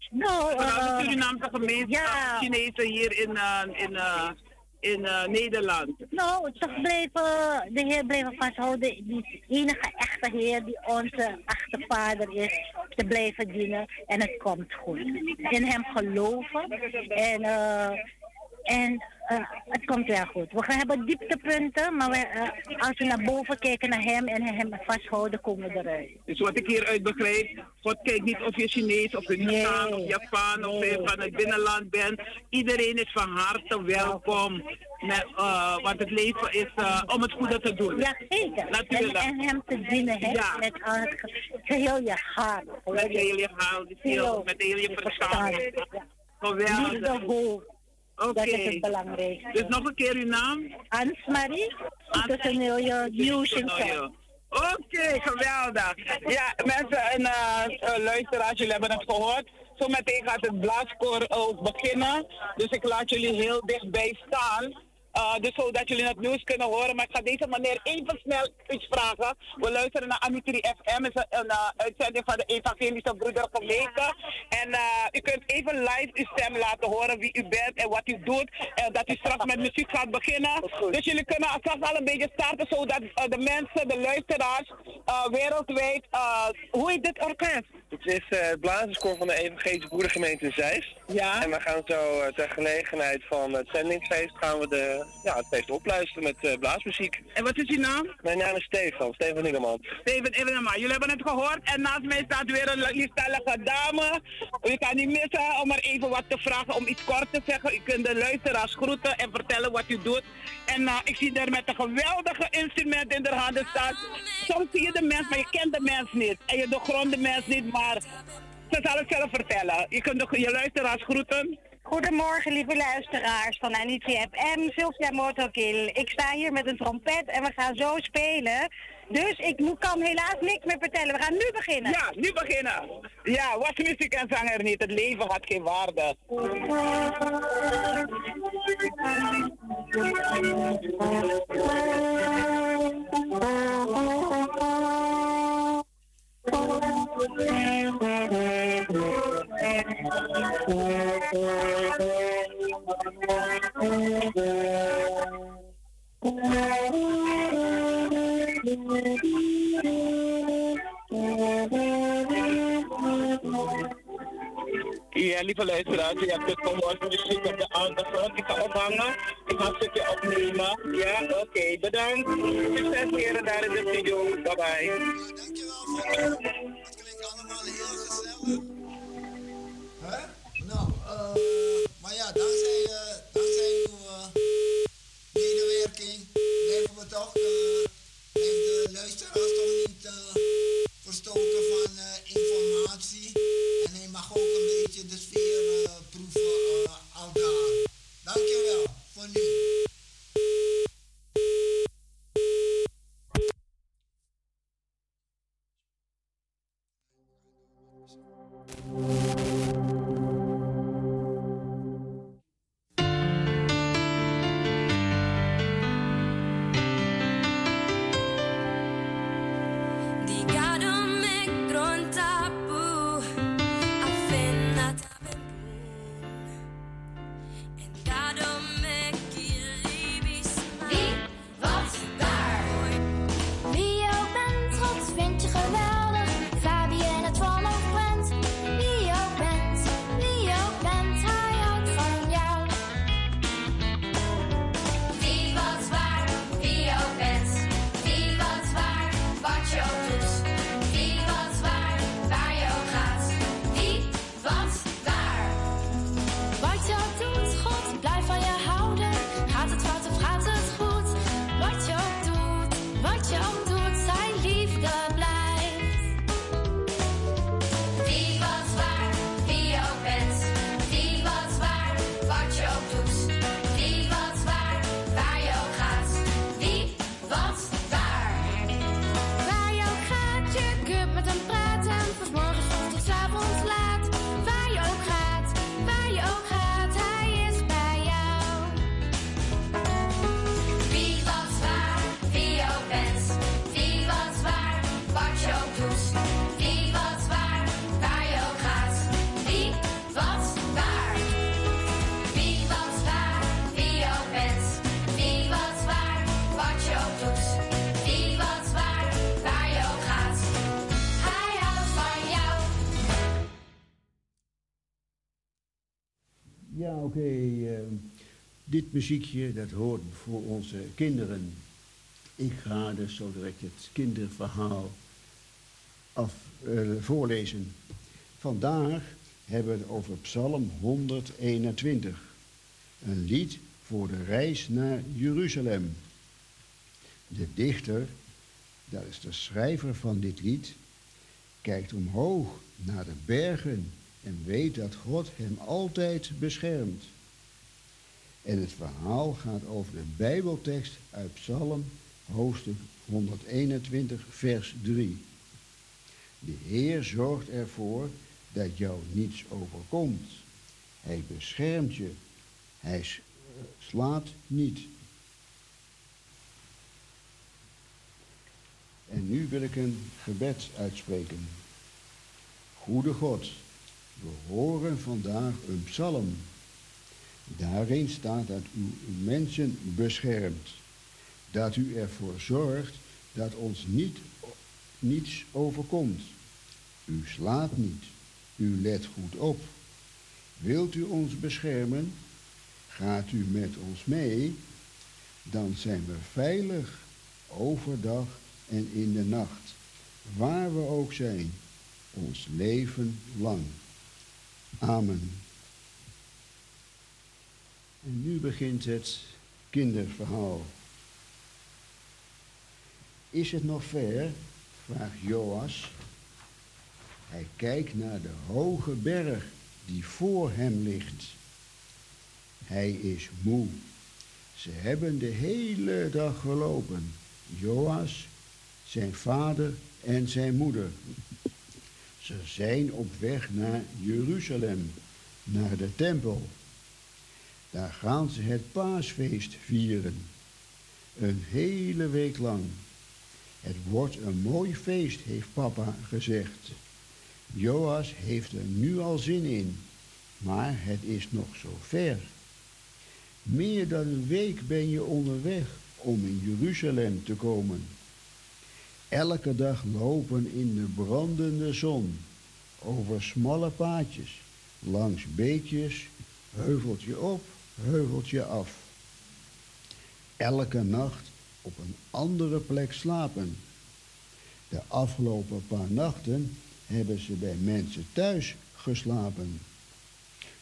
Nou, Vanuit de eh, Surinaamse gemeenschap, ja. Chinezen hier in, eh, in, eh, in eh, Nederland. Nou, toch blijven, de Heer blijven vasthouden. Die enige echte Heer die onze echte Vader is, te blijven dienen. En het komt goed. In Hem geloven. En, eh, en eh, het komt wel goed. We gaan hebben dieptepunten, maar we, eh, als we naar boven kijken naar Hem en Hem vasthouden, komen we eruit. Dus wat ik hieruit begrijp, God kijkt niet of je Chinees of Hinduaan of Japan of je van het binnenland bent. Iedereen is van harte welkom. Met, eh, want het leven is om het goede te doen. Ja, zeker. En, Natuurlijk. en Hem te dienen, hè? Ja. Met geheel je hart. Met heel je ziel, met heel je verstand. Geweldig. Liefde, hoop. Oké. Dat is het belangrijkste. Dus nog een keer uw naam? Ans-Marie. Tussenooie Nieuws in Zuid. Oké, geweldig. Ja, mensen en eh, eh, luisteraars, jullie hebben het gehoord. Zometeen gaat het blaaskoor ook beginnen. Dus ik laat jullie heel dichtbij staan. Eh, dus zodat jullie het nieuws kunnen horen. Maar ik ga deze meneer even snel iets vragen. We luisteren naar Amitri FM. Het is een, een eh, uitzending van de Evangelische Broedergemeente. En eh, u kunt even live uw stem laten horen wie u bent en wat u doet. En dat u straks met muziek gaat beginnen. Dus jullie kunnen straks al een beetje starten zodat de mensen, de luisteraars wereldwijd. hoe heet dit orkest? Het is eh, het van de Evangelische Boerengemeente Zeist. Ja. En we gaan zo eh, ter gelegenheid van het zendingsfeest gaan we de, ja, het feest opluisteren met eh, blaasmuziek. En wat is uw naam? Mijn naam is Stefan, Stefan Ningeman. Steven Evenema, jullie hebben het gehoord en naast mij staat weer een lieftallige dame. U kan niet missen om maar even wat te vragen, om iets kort te zeggen. U kunt de luisteraars groeten en vertellen wat u doet. En eh, ik zie daar met een geweldige instrument in de handen staan. Soms zie je de mens, maar je kent de mens niet. En je doorgrondt de mens niet, maar ze zal het zelf vertellen. Je kunt de, je luisteraars groeten. Goedemorgen, lieve luisteraars van Anitri FM, Sylvia Motokil. Ik sta hier met een trompet en we gaan zo spelen. Dus ik kan helaas niks meer vertellen. We gaan nu beginnen. Ja, nu beginnen. Ja, was muziek en zang er niet. Het leven had geen waarde. Ja, lieve luisteraars, je hebt het gehoord, muziek op de achtergrond. Ik ga ophangen, een stukje opnemen. Ja, oké, bedankt. Succes heren daar in de studio. Bye bye. Hè? Muziekje, dat hoort voor onze kinderen. Ik ga dus zo direct het kinderverhaal af, eh, voorlezen. Vandaag hebben we het over Psalm 121. Een lied voor de reis naar Jeruzalem. De dichter, dat is de schrijver van dit lied, kijkt omhoog naar de bergen en weet dat God hem altijd beschermt. En het verhaal gaat over de Bijbeltekst uit Psalm hoofdstuk 121, vers 3. De Heer zorgt ervoor dat jou niets overkomt. Hij beschermt je. Hij slaat niet. En nu wil ik een gebed uitspreken. Goede God, we horen vandaag een psalm. Daarin staat dat u mensen beschermt. Dat u ervoor zorgt dat ons niet, niets overkomt. U slaat niet. U let goed op. Wilt u ons beschermen? Gaat u met ons mee? Dan zijn we veilig overdag en in de nacht, waar we ook zijn, ons leven lang. Amen. En nu begint het kinderverhaal. Is het nog ver? vraagt Joas. Hij kijkt naar de hoge berg die voor hem ligt. Hij is moe. Ze hebben de hele dag gelopen. Joas, zijn vader en zijn moeder. Ze zijn op weg naar Jeruzalem, naar de tempel. Daar gaan ze het paasfeest vieren. Een hele week lang. Het wordt een mooi feest, heeft papa gezegd. Joas heeft er nu al zin in, maar het is nog zo ver. Meer dan een week ben je onderweg om in Jeruzalem te komen. Elke dag lopen in de brandende zon, over smalle paadjes, langs beekjes, heuveltje op, heuveltje af. Elke nacht op een andere plek slapen. De afgelopen paar nachten hebben ze bij mensen thuis geslapen.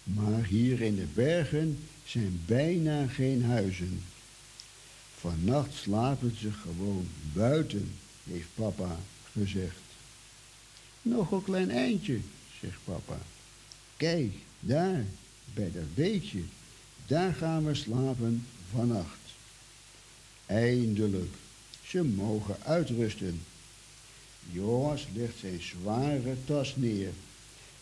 Maar hier in de bergen zijn bijna geen huizen. Vannacht slapen ze gewoon buiten, heeft papa gezegd. Nog een klein eindje, zegt papa. Kijk, daar, bij dat beekje, daar gaan we slapen vannacht. Eindelijk, ze mogen uitrusten. Joas legt zijn zware tas neer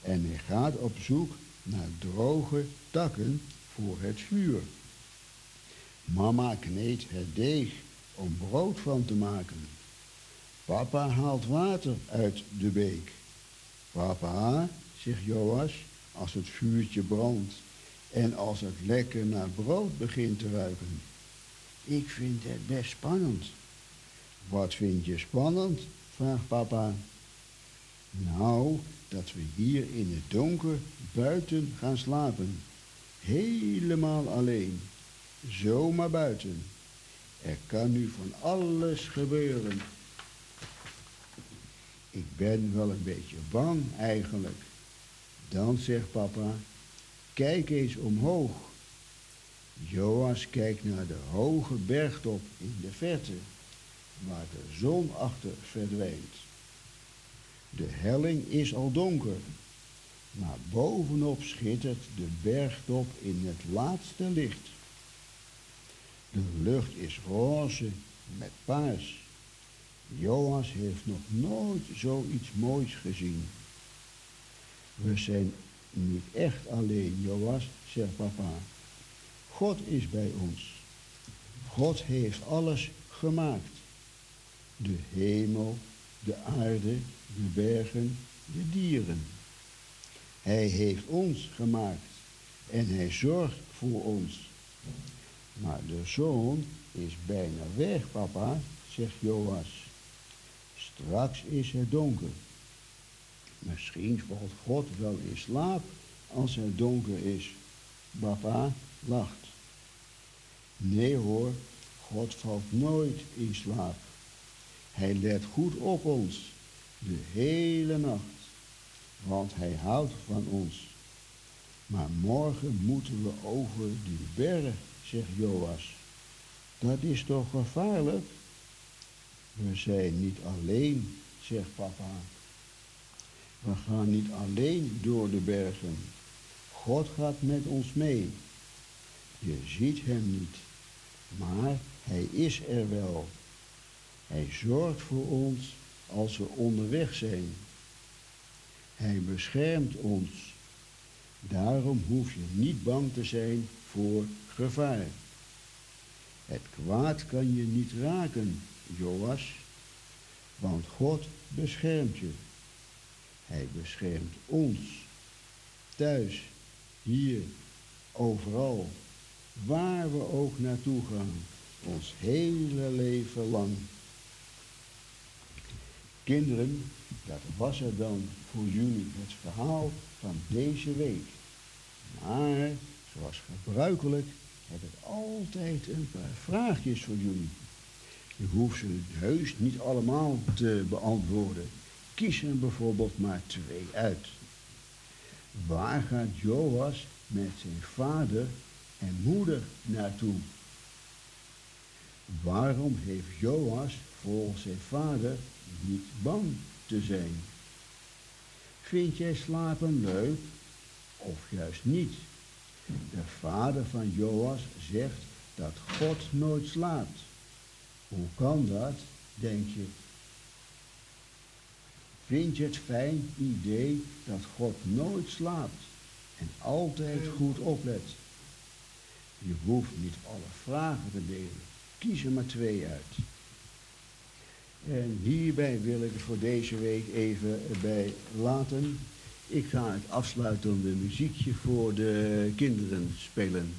en hij gaat op zoek naar droge takken voor het vuur. Mama kneedt het deeg om brood van te maken. Papa haalt water uit de beek. Papa, zegt Joas, als het vuurtje brandt en als het lekker naar brood begint te ruiken. Ik vind het best spannend. Wat vind je spannend? vraagt papa. Nou, dat we hier in het donker buiten gaan slapen. Helemaal alleen. Zomaar buiten. Er kan nu van alles gebeuren. Ik ben wel een beetje bang eigenlijk. Dan zegt papa, kijk eens omhoog. Joas kijkt naar de hoge bergtop in de verte, waar de zon achter verdwijnt. De helling is al donker, maar bovenop schittert de bergtop in het laatste licht. De lucht is roze met paars. Joas heeft nog nooit zoiets moois gezien. We zijn niet echt alleen, Joas, zegt papa. God is bij ons. God heeft alles gemaakt. De hemel, de aarde, de bergen, de dieren. Hij heeft ons gemaakt en hij zorgt voor ons. Maar de zon is bijna weg, papa, zegt Joas. Straks is het donker. Misschien valt God wel in slaap als het donker is. Papa lacht. Nee hoor, God valt nooit in slaap. Hij let goed op ons, de hele nacht, want hij houdt van ons. Maar morgen moeten we over die berg, zegt Joas. Dat is toch gevaarlijk? We zijn niet alleen, zegt papa. We gaan niet alleen door de bergen. God gaat met ons mee. Je ziet hem niet, maar hij is er wel. Hij zorgt voor ons als we onderweg zijn. Hij beschermt ons. Daarom hoef je niet bang te zijn voor gevaar. Het kwaad kan je niet raken, Joas, want God beschermt je. Hij beschermt ons, thuis, hier, overal, waar we ook naartoe gaan, ons hele leven lang. Kinderen, dat was er dan voor jullie het verhaal van deze week. Maar, zoals gebruikelijk, heb ik altijd een paar vraagjes voor jullie. Je hoeft ze heus niet allemaal te beantwoorden. Kies er bijvoorbeeld maar twee uit. Waar gaat Joas met zijn vader en moeder naartoe? Waarom heeft Joas volgens zijn vader niet bang te zijn? Vind jij slapen leuk of juist niet? De vader van Joas zegt dat God nooit slaapt. Hoe kan dat, denk je? Vind je het fijn idee dat God nooit slaapt en altijd goed oplet? Je hoeft niet alle vragen te delen. Kies er maar twee uit. En hierbij wil ik het voor deze week even bij laten. Ik ga het afsluitende muziekje voor de kinderen spelen.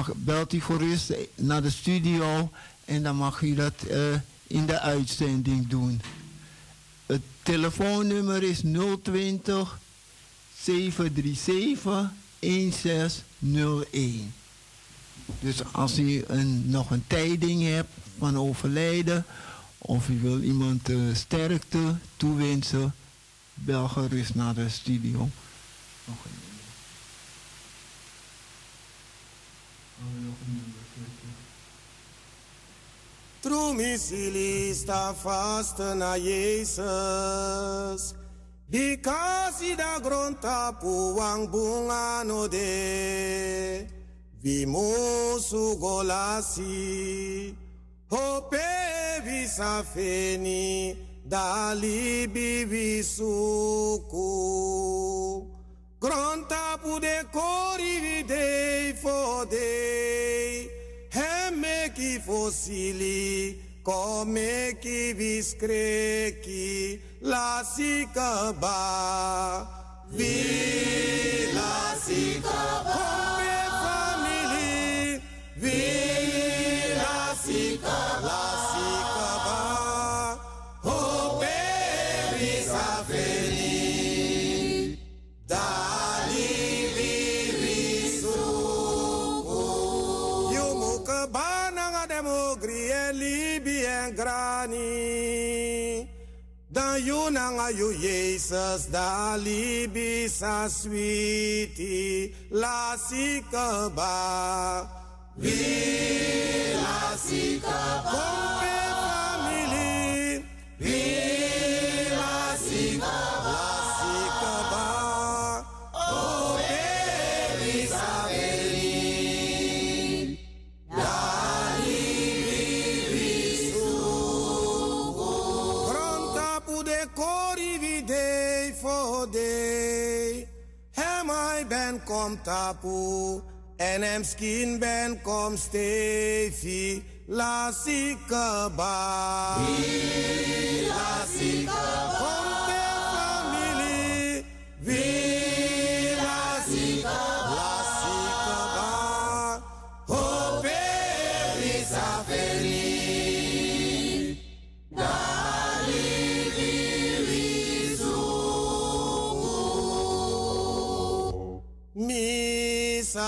Mag, belt u gerust naar de studio en dan mag u dat eh, in de uitzending doen. Het telefoonnummer is 020 737 1601. Dus als u een, nog een tijding hebt van overlijden of u wil iemand eh, sterkte toewensen, bel gerust naar de studio. Nog Trumisilista fast na Jesus Because ida gronta puang bunga no de. Vimusu golasi. Hope visa Dali bibisuku Granta pude kori day for heme ki fosili, komeki viskreki, lasika ba. Vi lasika ba. Kombe family, vi lasika ba. ngayon ang ayo Jesus dali sa switi lasi ka ba? Vilasi ka ba? Kom tapu. En hem skin ben kom stefi. La sikaba. La sikaba. Kompe family. Vi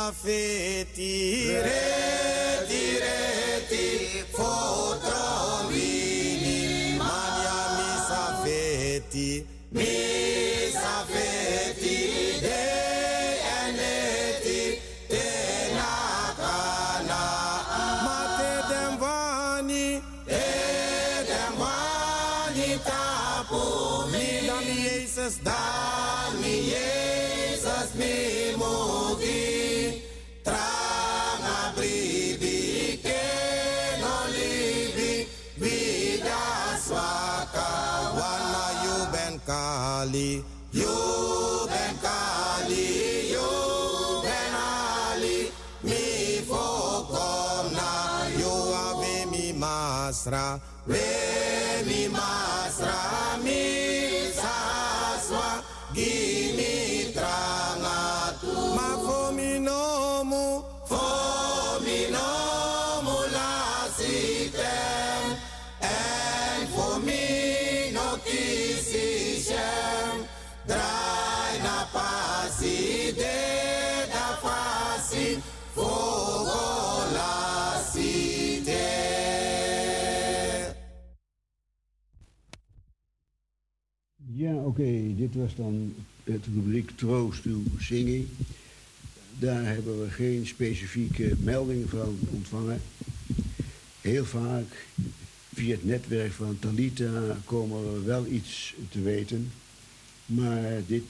ना फेती रे masra we Oké, dit was dan het rubriek Troost uw zingen. Daar hebben we geen specifieke melding van ontvangen. Heel vaak via het netwerk van Talita komen we wel iets te weten. Maar dit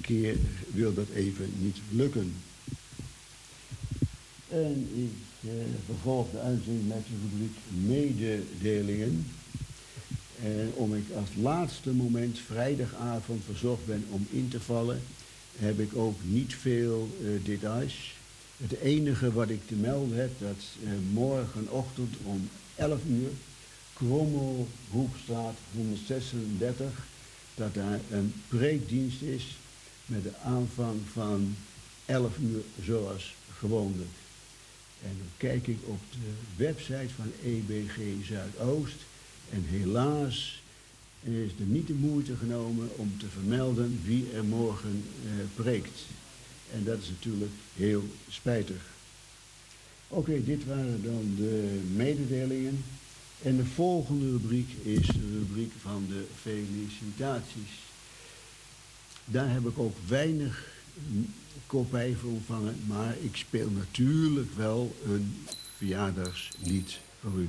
keer wil dat even niet lukken. En ik eh, vervolg de uitzending met de rubriek mededelingen. En om ik als laatste moment vrijdagavond verzocht ben om in te vallen, heb ik ook niet veel eh, details. Het enige wat ik te melden heb, dat eh, morgenochtend om 11 uur, Krommel Hoekstraat 136, dat daar een preekdienst is met de aanvang van 11 uur zoals gewoonlijk. En dan kijk ik op de website van EBG Zuidoost en helaas is er niet de moeite genomen om te vermelden wie er morgen eh, preekt. En dat is natuurlijk heel spijtig. Oké, dit waren dan de mededelingen. En de volgende rubriek is de rubriek van de felicitaties. Daar heb ik ook weinig kopij voor ontvangen, maar ik speel natuurlijk wel een verjaardagslied voor u.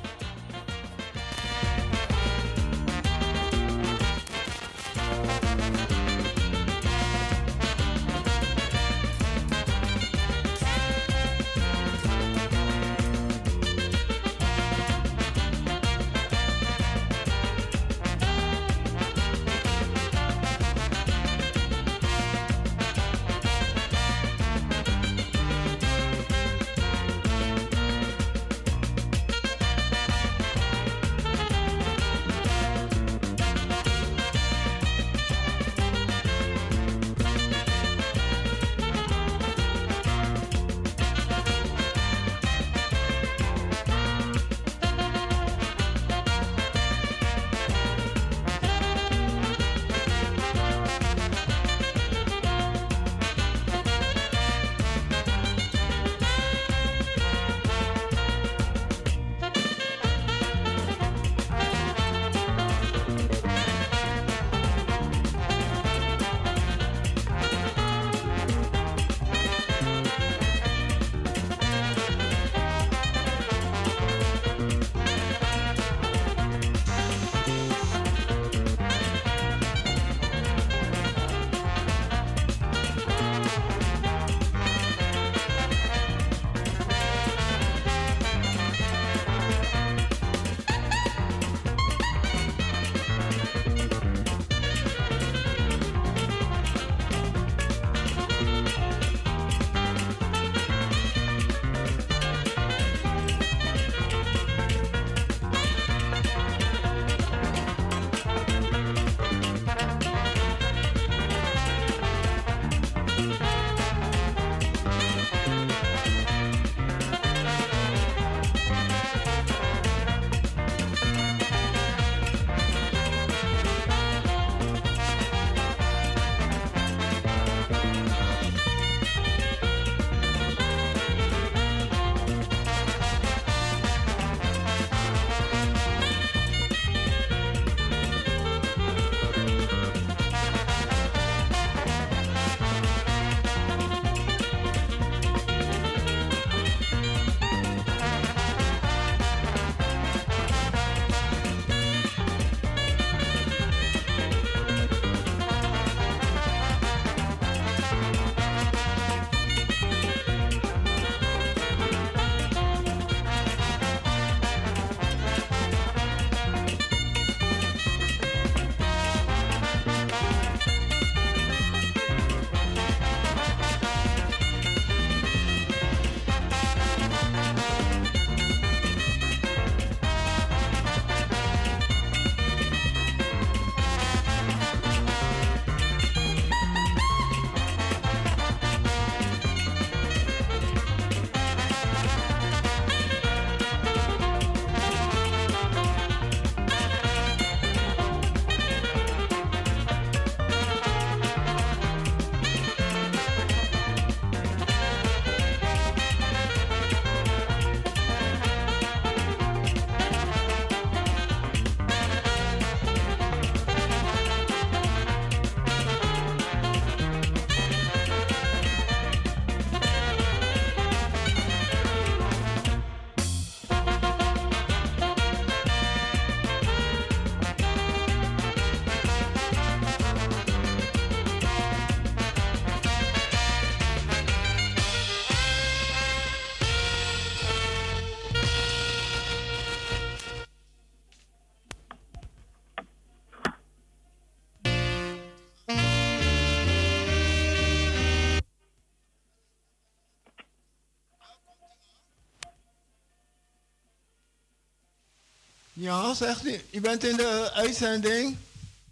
Ja, zegt u. U bent in de uitzending.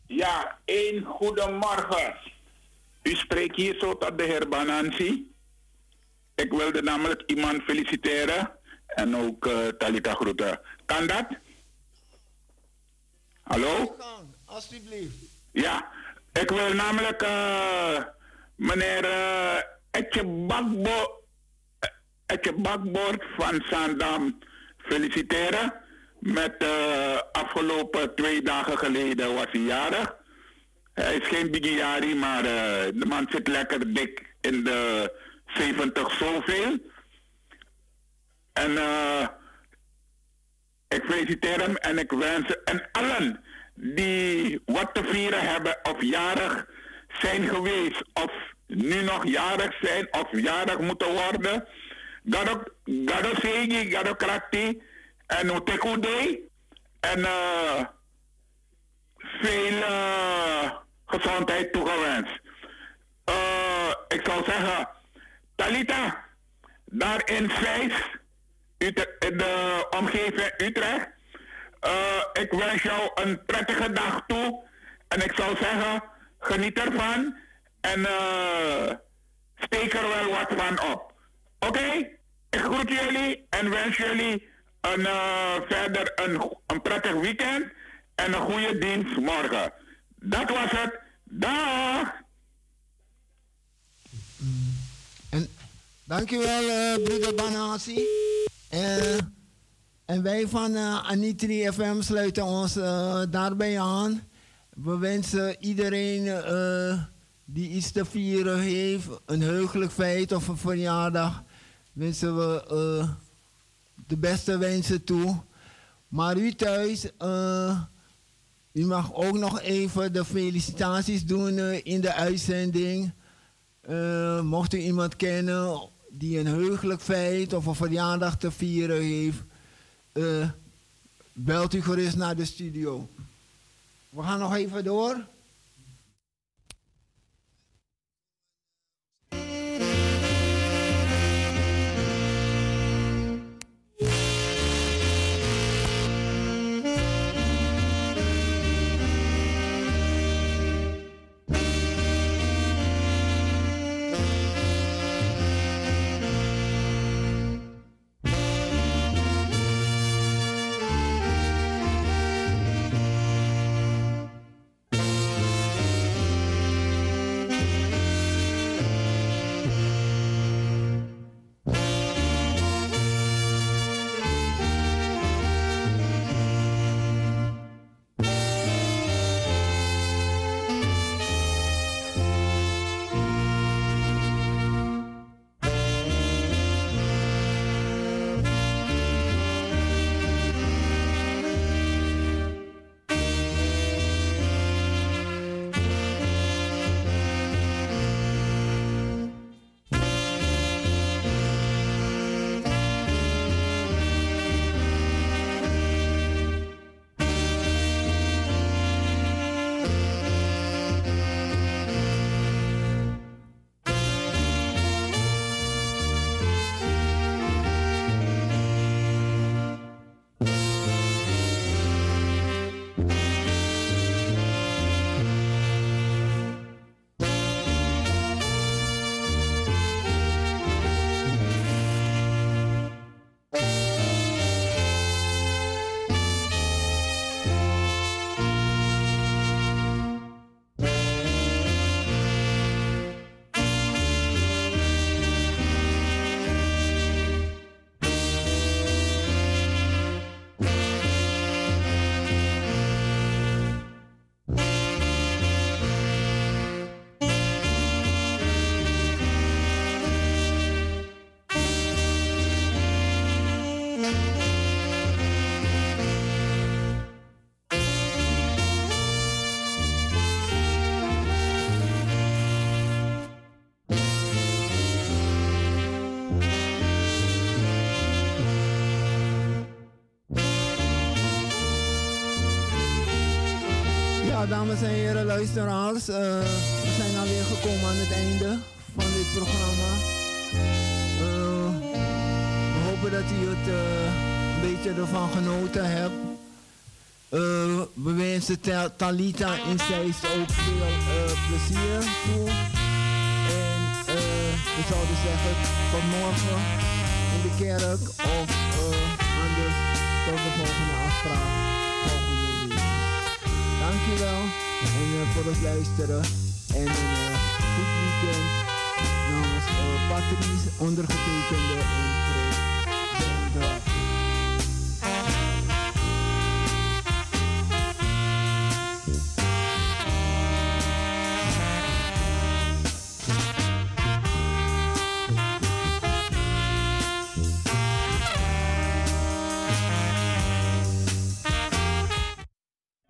Ja, een goedemorgen. U spreekt hier zo tot de heer Banansi. Ik wilde namelijk iemand feliciteren en ook eh, Talita groeten. Kan dat? Hallo? Alsjeblieft. Ja, ik wil namelijk eh, meneer uh, Etje Bakbo, Etje Bakboord van Zandam feliciteren. Met eh, afgelopen twee dagen geleden was hij jarig. Hij is geen bigiari, maar eh, de man zit lekker dik in de 70 zoveel. En eh, ik feliciteer hem en ik wens en allen die wat te vieren hebben of jarig zijn geweest of nu nog jarig zijn of jarig moeten worden. Gado, gado segi, gado krakti en uteku day. En eh veel gezondheid toegewenst. Eh, ik zou zeggen, Talita, daar in Vijs, in de omgeving Utrecht. Eh, ik wens jou een prettige dag toe. En ik zou zeggen, geniet ervan. En steek er wel wat van op. Oké? Ik groet jullie en wens jullie een, eh, verder een, een prettig weekend. En een goede dienst morgen. Dat was het. Dag! Dankjewel, eh broeder Banasi. Eh, en wij van eh Anitri FM sluiten ons daarbij aan. We wensen iedereen die iets te vieren heeft, een heugelijk feit of een verjaardag, wensen we de beste wensen toe. Maar u thuis, eh, u mag ook nog even de felicitaties doen eh, in de uitzending. Eh, mocht u iemand kennen die een heugelijk feit of een verjaardag te vieren heeft, belt u gerust naar de studio. We gaan nog even door. Dames en heren, luisteraars. eh, we zijn alweer gekomen aan het einde van dit programma. Eh, we hopen dat u het eh, een beetje ervan genoten hebt. We wensen Ta- Talita in Zeist ook veel plezier toe. En we zouden zeggen tot morgen in de kerk of anders tot de volgende afspraak. Dankjewel. En, eh, voor het luisteren. En een eh, goed weekend. Namens eh, Patrice, ondergetekende en